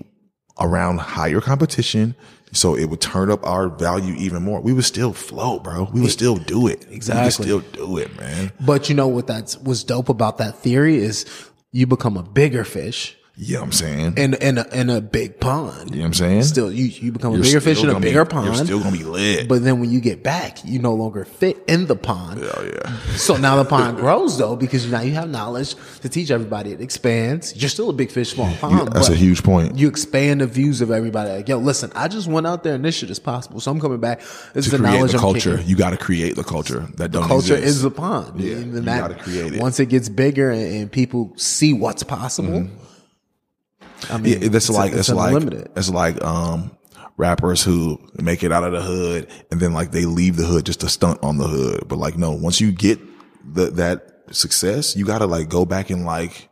around higher competition. So it would turn up our value even more. We would still float, bro. We would still do it. We Exactly. would still do it, man. But you know what that's was dope about that theory is you become a bigger fish Yeah, I'm saying. in in a, in a big pond. you know what I'm saying? Still, you you become a You're bigger fish in a gonna be- bigger pond. You're still gonna be lit. But then when you get back, you no longer fit in the pond. oh yeah. So now the pond grows though because now you have knowledge to teach everybody. It expands. You're still a big fish, small pond. That's a huge point. You expand the views of everybody. Like, yo, listen, I just went out there and this shit is possible. So I'm coming back. This is to the create knowledge the culture, you got to create the culture that don't Culture exist. is the pond. Yeah, And you that- gotta create it. Once it gets bigger and, and people see what's possible. Mm-hmm. I mean, Yeah, that's it's- like it's that's like unlimited. it's like um rappers who make it out of the hood and then like they leave the hood just to stunt on the hood. But like no, once you get the that success, you gotta like go back and like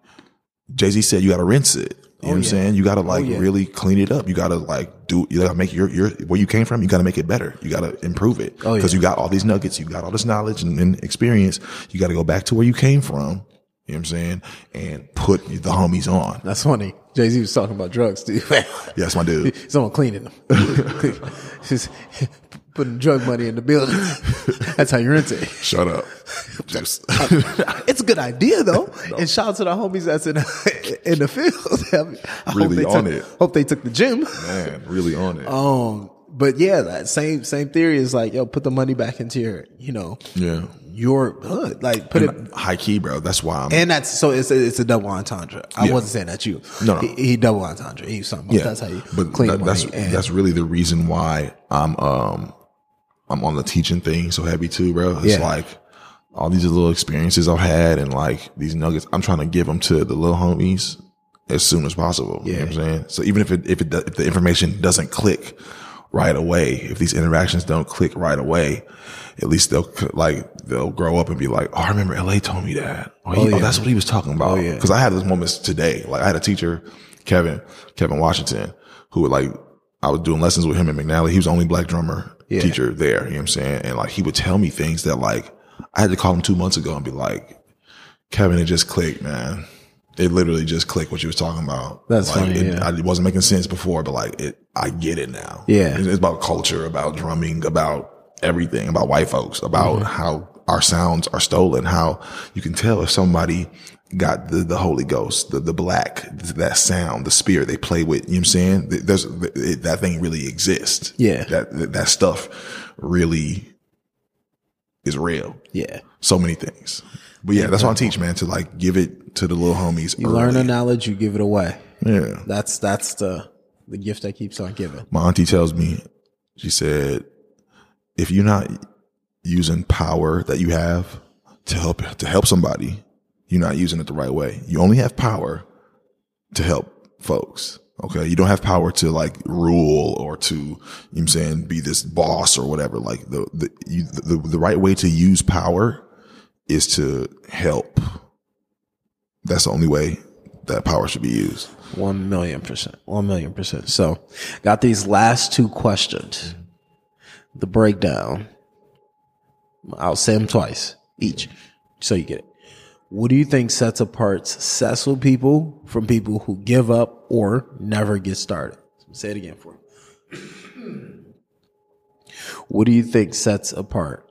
Jay Z said, you gotta rinse it. You know what I'm Oh, saying? You gotta like yeah. really clean it up. You gotta like do you gotta make your your where you came from, you gotta make it better. You gotta improve it. Oh, yeah. Because you got all these nuggets, you got all this knowledge and, and experience. You gotta go back to where you came from. You know what I'm saying? And put the homies on. That's funny. Jay Z was talking about drugs too. Yeah, that's my dude. Someone cleaning them. Just putting drug money in the building. That's how you rent it. Shut up. It's a good idea though. And shout out to the homies that's in in the field. I hope Really they on took, it. Hope they took the gym. man, really on it. Um, but yeah, that same same theory is like, yo, put the money back into your, you know, yeah. Your hood. Like put it High key, bro. That's why I'm And that's so it's a, it's a double entendre. I Yeah. wasn't saying that you. No, no. He, he double entendre. He something. yeah. that's how you but clean that- that's and that's really the reason why I'm um I'm on the teaching thing so heavy too, bro. It's Yeah. like all these little experiences I've had and like these nuggets. I'm trying to give them to the little homies as soon as possible. You know what I'm saying? So even if it if it if the information doesn't click right away, if these interactions don't click right away, at least they'll like they'll grow up and be like, "Oh, I remember LA told me that. Oh, he, oh, oh, yeah. that's what he was talking about." Oh, yeah. Because I had those moments today. Like I had a teacher, Kevin, Kevin Washington, who would like I was doing lessons with him in McNally. He was the only black drummer Yeah. teacher there. You know what I'm saying? And like he would tell me things that like I had to call him two months ago and be like, Kevin, it just clicked, man. It literally just clicked what you was talking about. That's like, funny, It, yeah. I, it wasn't making sense before, but like it, I get it now. Yeah. It's, it's about culture, about drumming, about everything, about white folks, about Mm-hmm. how our sounds are stolen, how you can tell if somebody got the, the Holy Ghost, the, the black, that sound, the spirit they play with. You know what I'm saying? There's, it, that thing really exists. Yeah. That, that, that stuff really is real. yeah, So many things. But yeah, that's what I teach, man, to like give it to the little homies. you learn the knowledge, you give it away. Yeah. That's that's the the gift that keeps on giving. My auntie tells me, she said, if you're not using power that you have to help to help somebody, you're not using it the right way. You only have power to help folks. Okay. You don't have power to like rule or to, you know what I'm saying, be this boss or whatever. Like the, the, you, the, the right way to use power is to help. That's the only way that power should be used. One million percent. One million percent. So, got these last two questions. The breakdown. I'll say them twice each, so you get it. What do you think sets apart successful people from people who give up or never get started? Say it again for me. What do you think sets apart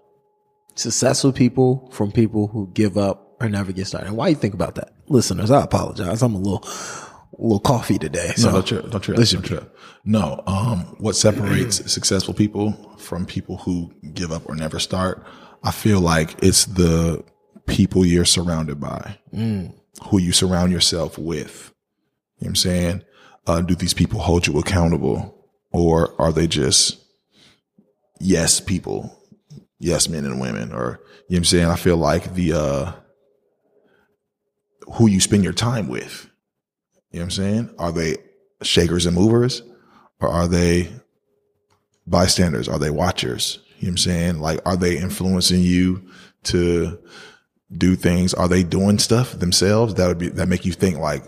successful people from people who give up or never get started? And why you think about that, listeners? I apologize. I'm a little, a little coffee today. So No, don't trip. Don't trip. Listen. Don't trip. No. Um, what separates successful people from people who give up or never start? I feel like it's the people you're surrounded by, who you surround yourself with. You know what I'm saying? Uh, do these people hold you accountable or are they just yes people? Yes men and women or, you know what I'm saying? I feel like the, uh, who you spend your time with. You know what I'm saying? Are they shakers and movers or are they bystanders? Are they watchers? You know what I'm saying? Like, are they influencing you to do things? Are they doing stuff themselves that would be, that make you think like,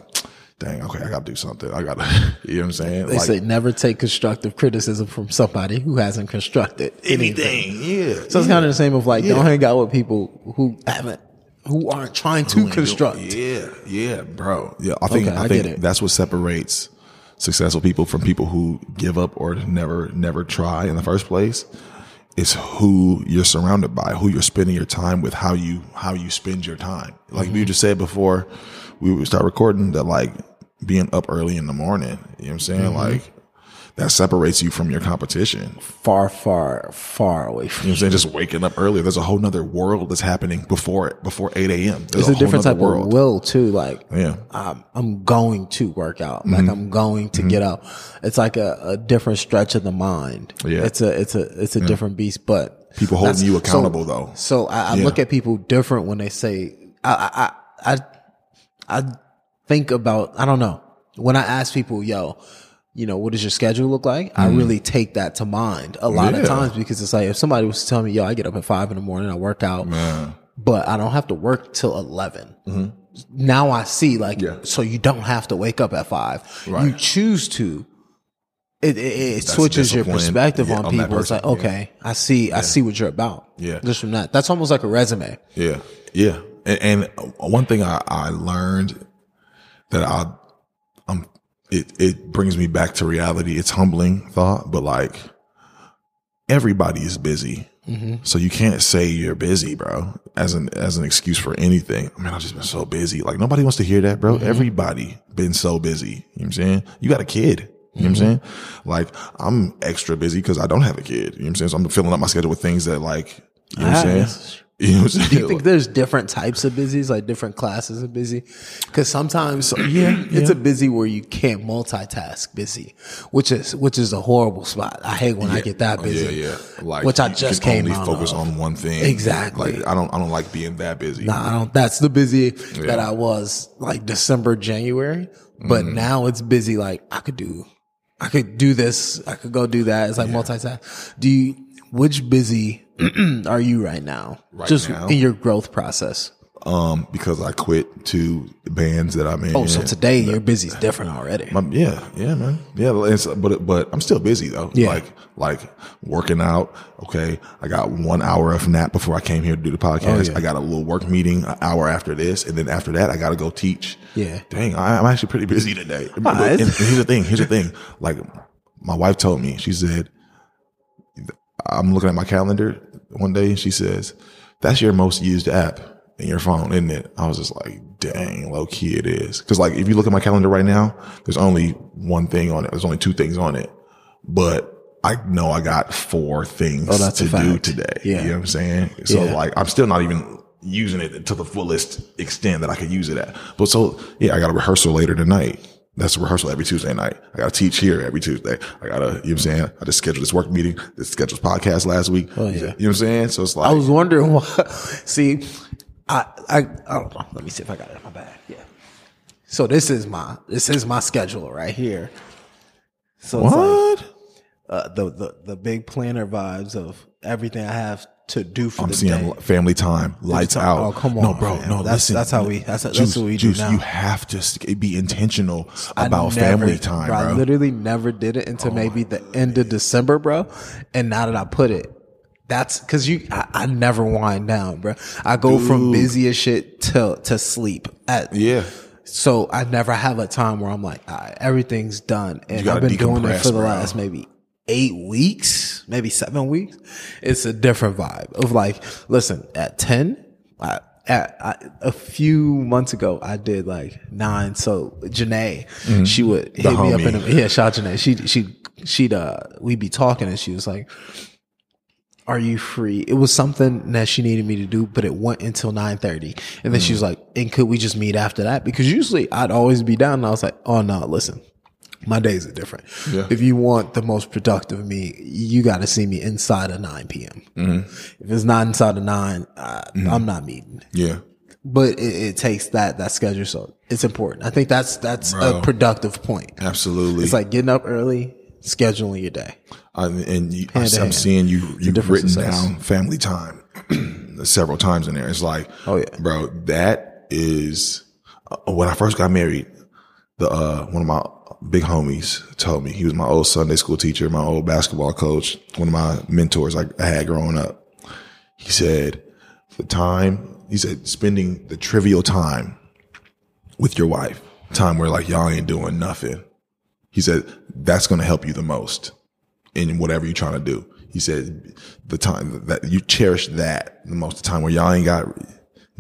dang, okay, I gotta do something. I gotta, you know what I'm saying? They like, say never take constructive criticism from somebody who hasn't constructed anything. anything. Yeah. So it's kind of the same of like, don't hang out with people who haven't, who aren't trying to construct. Yeah, yeah, bro. Yeah, I think Okay, I, I think it. that's what separates successful people from people who give up or never never try in the first place. It's who you're surrounded by, who you're spending your time with, how you how you spend your time. Like Mm-hmm. we just said before we would start recording that like being up early in the morning, you know what I'm saying? Mm-hmm. Like that separates you from your competition. Far, far, far away from You know what I'm saying? Just waking up earlier. There's a whole nother world that's happening before it, before 8 a.m. There's It's a whole different type of will too. Like, Yeah. I'm, I'm going to work out. Like Mm-hmm. I'm going to get up. It's like a, a different stretch of the mind. Yeah. It's a, it's a, it's a different beast, but People holding you so- accountable though. So I, I Yeah. look at people different when they say, I, I, I, I, I think about, I don't know. When I ask people, yo, you know, what does your schedule look like? I really take that to mind a lot Mm. Yeah. of times because it's like, if somebody was to tell me, yo, I get up at five in the morning, I work out, Man. but I don't have to work till 11. Now I see like, Mm-hmm. Yeah. so you don't have to wake up at five. You choose to. It, it, it switches your perspective yeah, on on people. It's like, person, okay, I see, I see what you're about. Yeah. Just from that. That's almost like a resume. Yeah. Yeah. And, and one thing I, I learned that I, um, it, it brings me back to reality. It's humbling thought, but like everybody is busy. So you can't say you're busy, bro, as an as an excuse for anything. I mean, I've just been so busy. Like nobody wants to hear that, bro. Everybody been so busy. You know what I'm saying? You got a kid. You know what I'm saying? Like I'm extra busy because I don't have a kid. You know what I'm saying? So I'm filling up my schedule with things that like you know what I'm saying? You know what I'm saying? Do you think there's different types of busies, like different classes of busy? Because sometimes, yeah, it's a busy where you can't multitask busy, which is which is a horrible spot. I hate when I get that busy. Yeah, yeah. Like which I just can came only focus of. on one thing. Exactly. Like I don't I don't like being that busy. Nah, I don't. That's the busy that I was like December, January. But Mm-hmm. now it's busy. Like I could do, I could do this. I could go do that. It's like multitask. Do you? Which busy are you right now? Right Just now? in your growth process. Um, because I quit two bands that I'm in. Oh, so today your busy's different already. Um, yeah, yeah, man. Yeah, it's, but but I'm still busy though. Yeah. Like like working out. Okay, I got one hour of nap before I came here to do the podcast. Oh, yeah. I got a little work meeting an hour after this, and then after that, I got to go teach. Yeah. Dang, I, I'm actually pretty busy today. But- and, and here's the thing. Here's the thing. Like my wife told me, she said, I'm looking at my calendar one day, she says, "That's your most used app." In your phone, isn't it? I was just like, dang, low key it is. Cause like, if you look at my calendar right now, there's only one thing on it. There's only two things on it, but I know I got four things Oh, to do today. Yeah. You know what I'm saying? So Yeah. like, I'm still not even using it to the fullest extent that I could use it at. But so, yeah, I got a rehearsal later tonight. That's a rehearsal every Tuesday night. I got to teach here every Tuesday. I got to, you know what I'm saying? I just scheduled this work meeting, this scheduled podcast last week. Oh, yeah. You know what I'm saying? So it's like, I was wondering why. See, I, I, I don't know. Let me see if I got it in my bag. Yeah. So this is my this is my schedule right here. So it's like what? uh, the the the big planner vibes of everything I have to do for I'm the seeing day. family time, lights time. out. Oh, come on. No, bro. No, That's- listen. that's how we- that's- that's Juice, what we do now. You have to be intentional about never- family time, bro. I bro. Oh literally never did it until oh maybe the end of December, bro. And now that I put it, that's because you, I, I never wind down, bro. I go from busy as shit to to sleep at Yeah. So I never have a time where I'm like, right, everything's done, and I've been doing it for the bro. last maybe eight weeks, maybe seven weeks. It's a different vibe of like, listen, at ten, I, at, I, a few months ago, I did like nine. So Janae, she would hit me up in homie. the, yeah, shout out Janae. She she she'd uh we'd be talking, and she was like. Are you free? It was something that she needed me to do, but it went until nine thirty, and then she was like, "And could we just meet after that?" Because usually I'd always be down, and I was like, "Oh no, listen, my days are different. Yeah. If you want the most productive me, you got to see me inside of 9 p.m. If it's not inside of 9, I, I'm not meeting. Yeah. But it, it takes that that schedule, so it's important. I think that's that's a productive point. Absolutely. It's like getting up early, scheduling your day. I, and you, I'm, I'm seeing you, you've written success. down family time several times in there. It's like, Oh, yeah. bro, that is uh, when I first got married. The uh, one of my big homies told me he was my old Sunday school teacher, my old basketball coach, one of my mentors I, had growing up. He said, the time he said spending the trivial time with your wife, time where like y'all ain't doing nothing. He said that's going to help you the most in whatever you're trying to do. He said the time that you cherish that the most, the time where y'all ain't got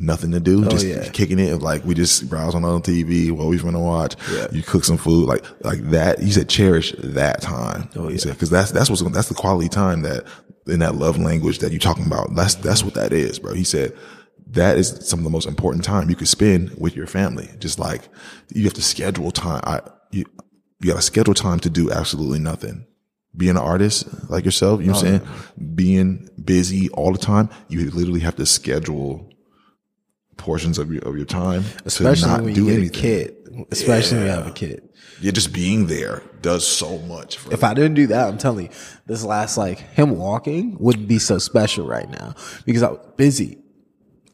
nothing to do, oh, just yeah. kicking it. Like we just browse on on TV, what we finna watch. You cook some food, like like that. You said cherish that time. Oh, he said because that's that's what's that's the quality time that in that love language that you're talking about. That's that's what that is, bro. He said that is some of the most important time you could spend with your family. Just like you have to schedule time. I you you got to schedule time to do absolutely nothing. Being an artist like yourself, you know what I'm oh, saying? Being busy all the time, you literally have to schedule portions of your of your time Especially to not when do you get anything. a kid. Especially when you have a kid. Yeah, just being there does so much. For If I didn't do that, I'm telling you, this last like him walking wouldn't be so special right now because I was busy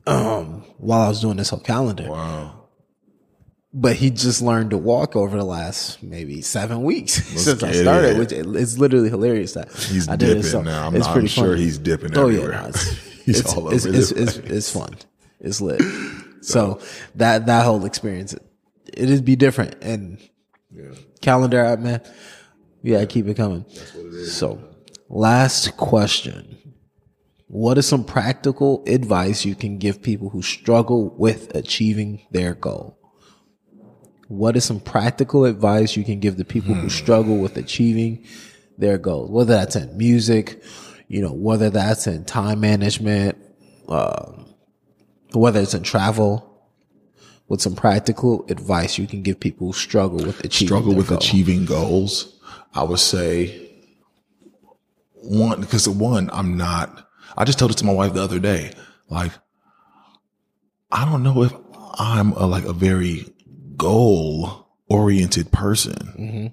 um while I was doing this whole calendar. wow. But he just learned to walk over the last maybe seven weeks since I started, it. which it- it's literally hilarious that He's I did it. dipping So now. I'm, it's not, pretty I'm sure he's dipping Oh everywhere. yeah, no, it's, he's it's, all over it's, the it's, it's fun. It's lit. So that that whole experience, it, it'd be different. And calendar app, man, yeah, keep it coming. So Last question. What is some practical advice you can give people who struggle with achieving their goal? What is some practical advice you can give the people who struggle with achieving their goals? Whether that's in music, you know, whether that's in time management, um, whether it's in travel. with some practical advice you can give people who struggle with achieving struggle with goal? achieving goals, I would say one because one, I'm not. I just told it to my wife the other day. Like, I don't know if I'm a, like a very goal oriented person. Mm-hmm.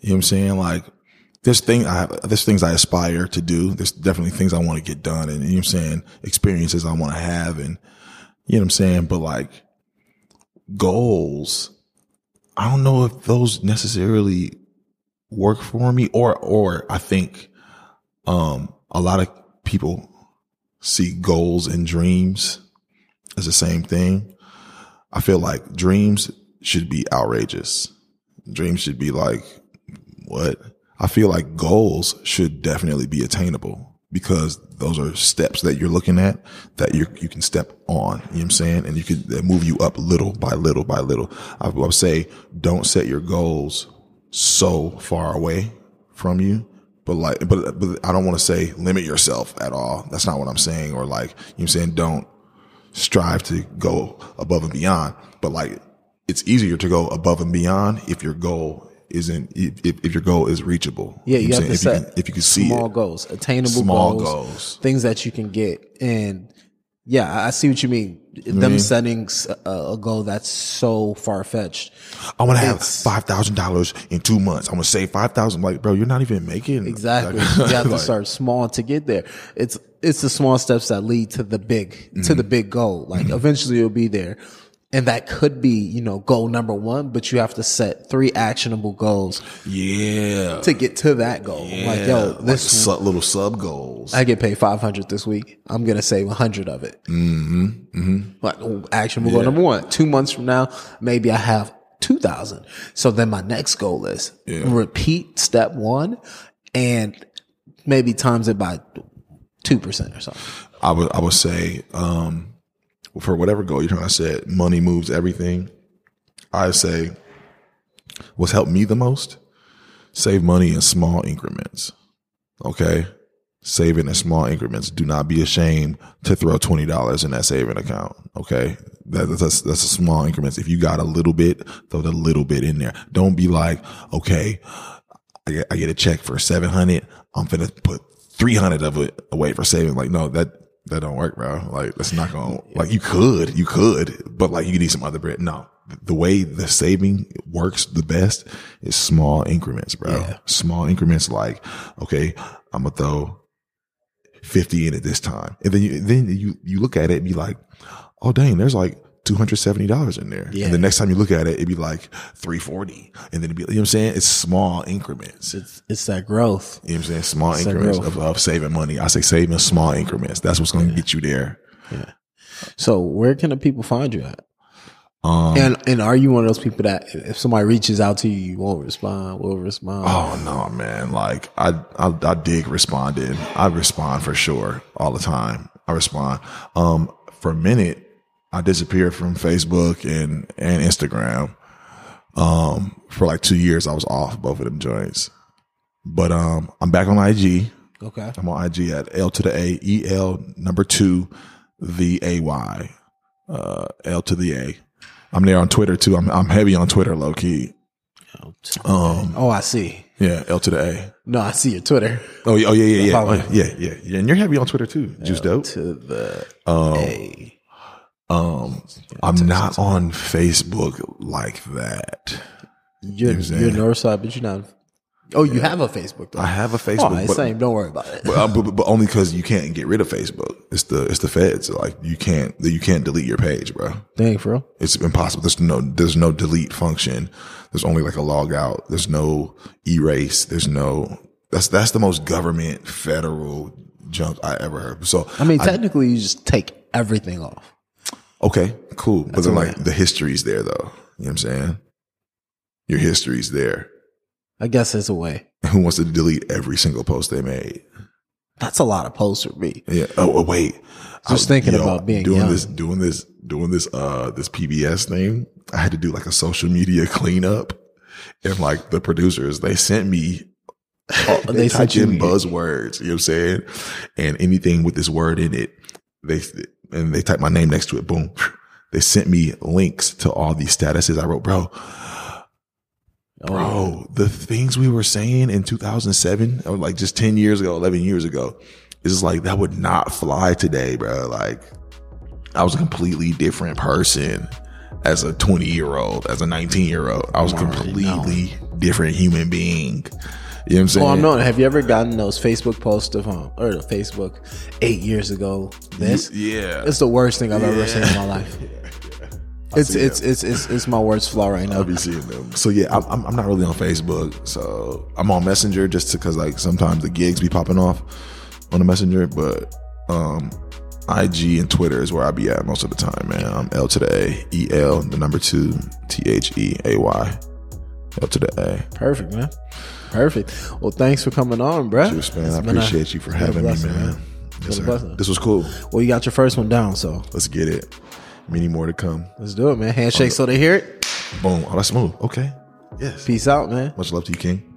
You know what I'm saying? Like, there's thing I have, there's things I aspire to do. There's definitely things I want to get done, and you know what I'm saying, experiences I want to have, and you know what I'm saying. But like goals, I don't know if those necessarily work for me, or or I think um a lot of people see goals and dreams as the same thing. I feel like dreams should be outrageous. Dreams should be like what? I feel like goals should definitely be attainable because those are steps that you're looking at that you you can step on. You know what I'm saying? And you can move you up little by little by little. I would say don't set your goals so far away from you. But like, but, but I don't want to say limit yourself at all. That's not what I'm saying. Or like, you know what I'm saying? Don't strive to go above and beyond. But like, it's easier to go above and beyond if your goal isn't, if, if your goal is reachable. Yeah, you, know have to saying? set if you can, if you can see small it. goals, attainable Small goals, goals. things that you can get. And yeah, I see what you mean. Them setting a goal that's so far fetched. I want to have five thousand dollars in two months. I'm gonna save five thousand. Like, bro, you're not even making Exactly. like- you have to like, start small to get there. It's it's the small steps that lead to the big to Mm-hmm. the big goal. Like eventually you'll be there. And that could be, you know, goal number one, but you have to set three actionable goals Yeah, to get to that goal. like, Yeah, yo, like this su- little sub goals. I get paid 500 this week. I'm going to save 100 of it. Mm-hmm. Mm-hmm. Like, oh, action will go number one. Two months from now, maybe I have 2000. So then my next goal is repeat step one and maybe times it by 2% or something. I would I would say um, for whatever goal you're trying to set, money moves everything. I say what's helped me the most: save money in small increments. Okay, save it in small increments. Do not be ashamed to throw twenty dollars in that saving account. Okay, that, that's that's a small increments. If you got a little bit, throw the little bit in there. Don't be like, okay, I get, I get a check for 700. I'm gonna put 300 of it away for saving. Like, no, that, that don't work, bro. Like, that's not going to, like, you could, you could, but like, you need some other bread. No, the way the saving works the best is small increments, bro. Small increments like, okay, I'm to throw 50 in it this time. And then you, then you, you look at it and be like, oh, dang, there's like, $270 in there. Yeah. And the next time you look at it, it'd be like 340. And then it'd be, you know what I'm saying? It's small increments. It's, it's that growth. You know what I'm saying? Small It's increments of, of saving money. I say saving small increments. That's what's going to get you there. Yeah. So where can the people find you at? Um, And, and are you one of those people that if somebody reaches out to you, you won't respond, will respond? oh no, man. Like I, I, I dig responding. I respond for sure all the time. I respond. Um, for a minute, I disappeared from Facebook and, and Instagram. Um, for like two years, I was off both of them joints, but, um, I'm back on IG. Okay. I'm on IG at L to the A, E L number two, the A Y, uh, L to the A. I'm there on Twitter too. I'm, I'm heavy on Twitter, low key. Um, Oh, I see. yeah, L to the A. No, I see your Twitter. Oh, yeah, oh yeah, yeah, yeah, yeah, yeah, yeah. And you're heavy on Twitter too. Juice dope. To the Um, A. um, I'm not on Facebook like that. You're, what I'm you're? Northside, but you're not. Oh, you have a Facebook though. I have a oh, Facebook, it's but, same. Don't worry about it. but, uh, but, but only because you can't get rid of Facebook. It's the it's the feds. Like you can't you can't delete your page, bro. Dang, for real. It's impossible. There's no there's no delete function. There's only like a log out. There's no erase. There's no that's that's the most government federal junk I ever heard. So I mean, technically, you just take everything off. Okay, cool. but then like the history's there though. You know what I'm saying? Your history's there. I guess it's a way. who wants to delete every single post they made. That's a lot of posts for me. Yeah. Oh, oh wait. Just thinking about being doing young. this, doing this, doing this, uh, this PBS thing. I had to do like a social media cleanup, and like the producers, they sent me. they, They typed in buzzwords. You know what I'm saying? And anything with this word in it, they and they typed my name next to it. Boom. They sent me links to all these statuses I wrote, bro. Oh, Bro, the things we were saying in 2007, or like just 10 years ago, 11 years ago, is like that would not fly today, bro. Like, I was a completely different person as a 20 year old, as a 19 year old. I was a completely different human being. You know what I'm saying? Oh, I'm not. Have you ever gotten those Facebook posts of um, or the Facebook eight years ago? This Yeah. it's the worst thing I've ever seen in my life. It's it's, it's it's it's my worst flaw right now. I'll be seeing them. So yeah, I'm, I'm, I'm not really on Facebook. So I'm on Messenger just because like sometimes the gigs be popping off on the Messenger, but um, IG and Twitter is where I be at most of the time, man. I'm L to the A, E L, the number two, T H E A Y, L to the A. Perfect, man. Perfect. Well, thanks for coming on, bro. Cheers, man. It's I been a- appreciate you for having me, man. Yes. This was cool. Well, you got your first one down, so Let's get it. Many more to come. let's do it, man. Handshake so they hear it. Boom. Oh, that's smooth. Okay. Yes. Peace out, man. Much love to you, King.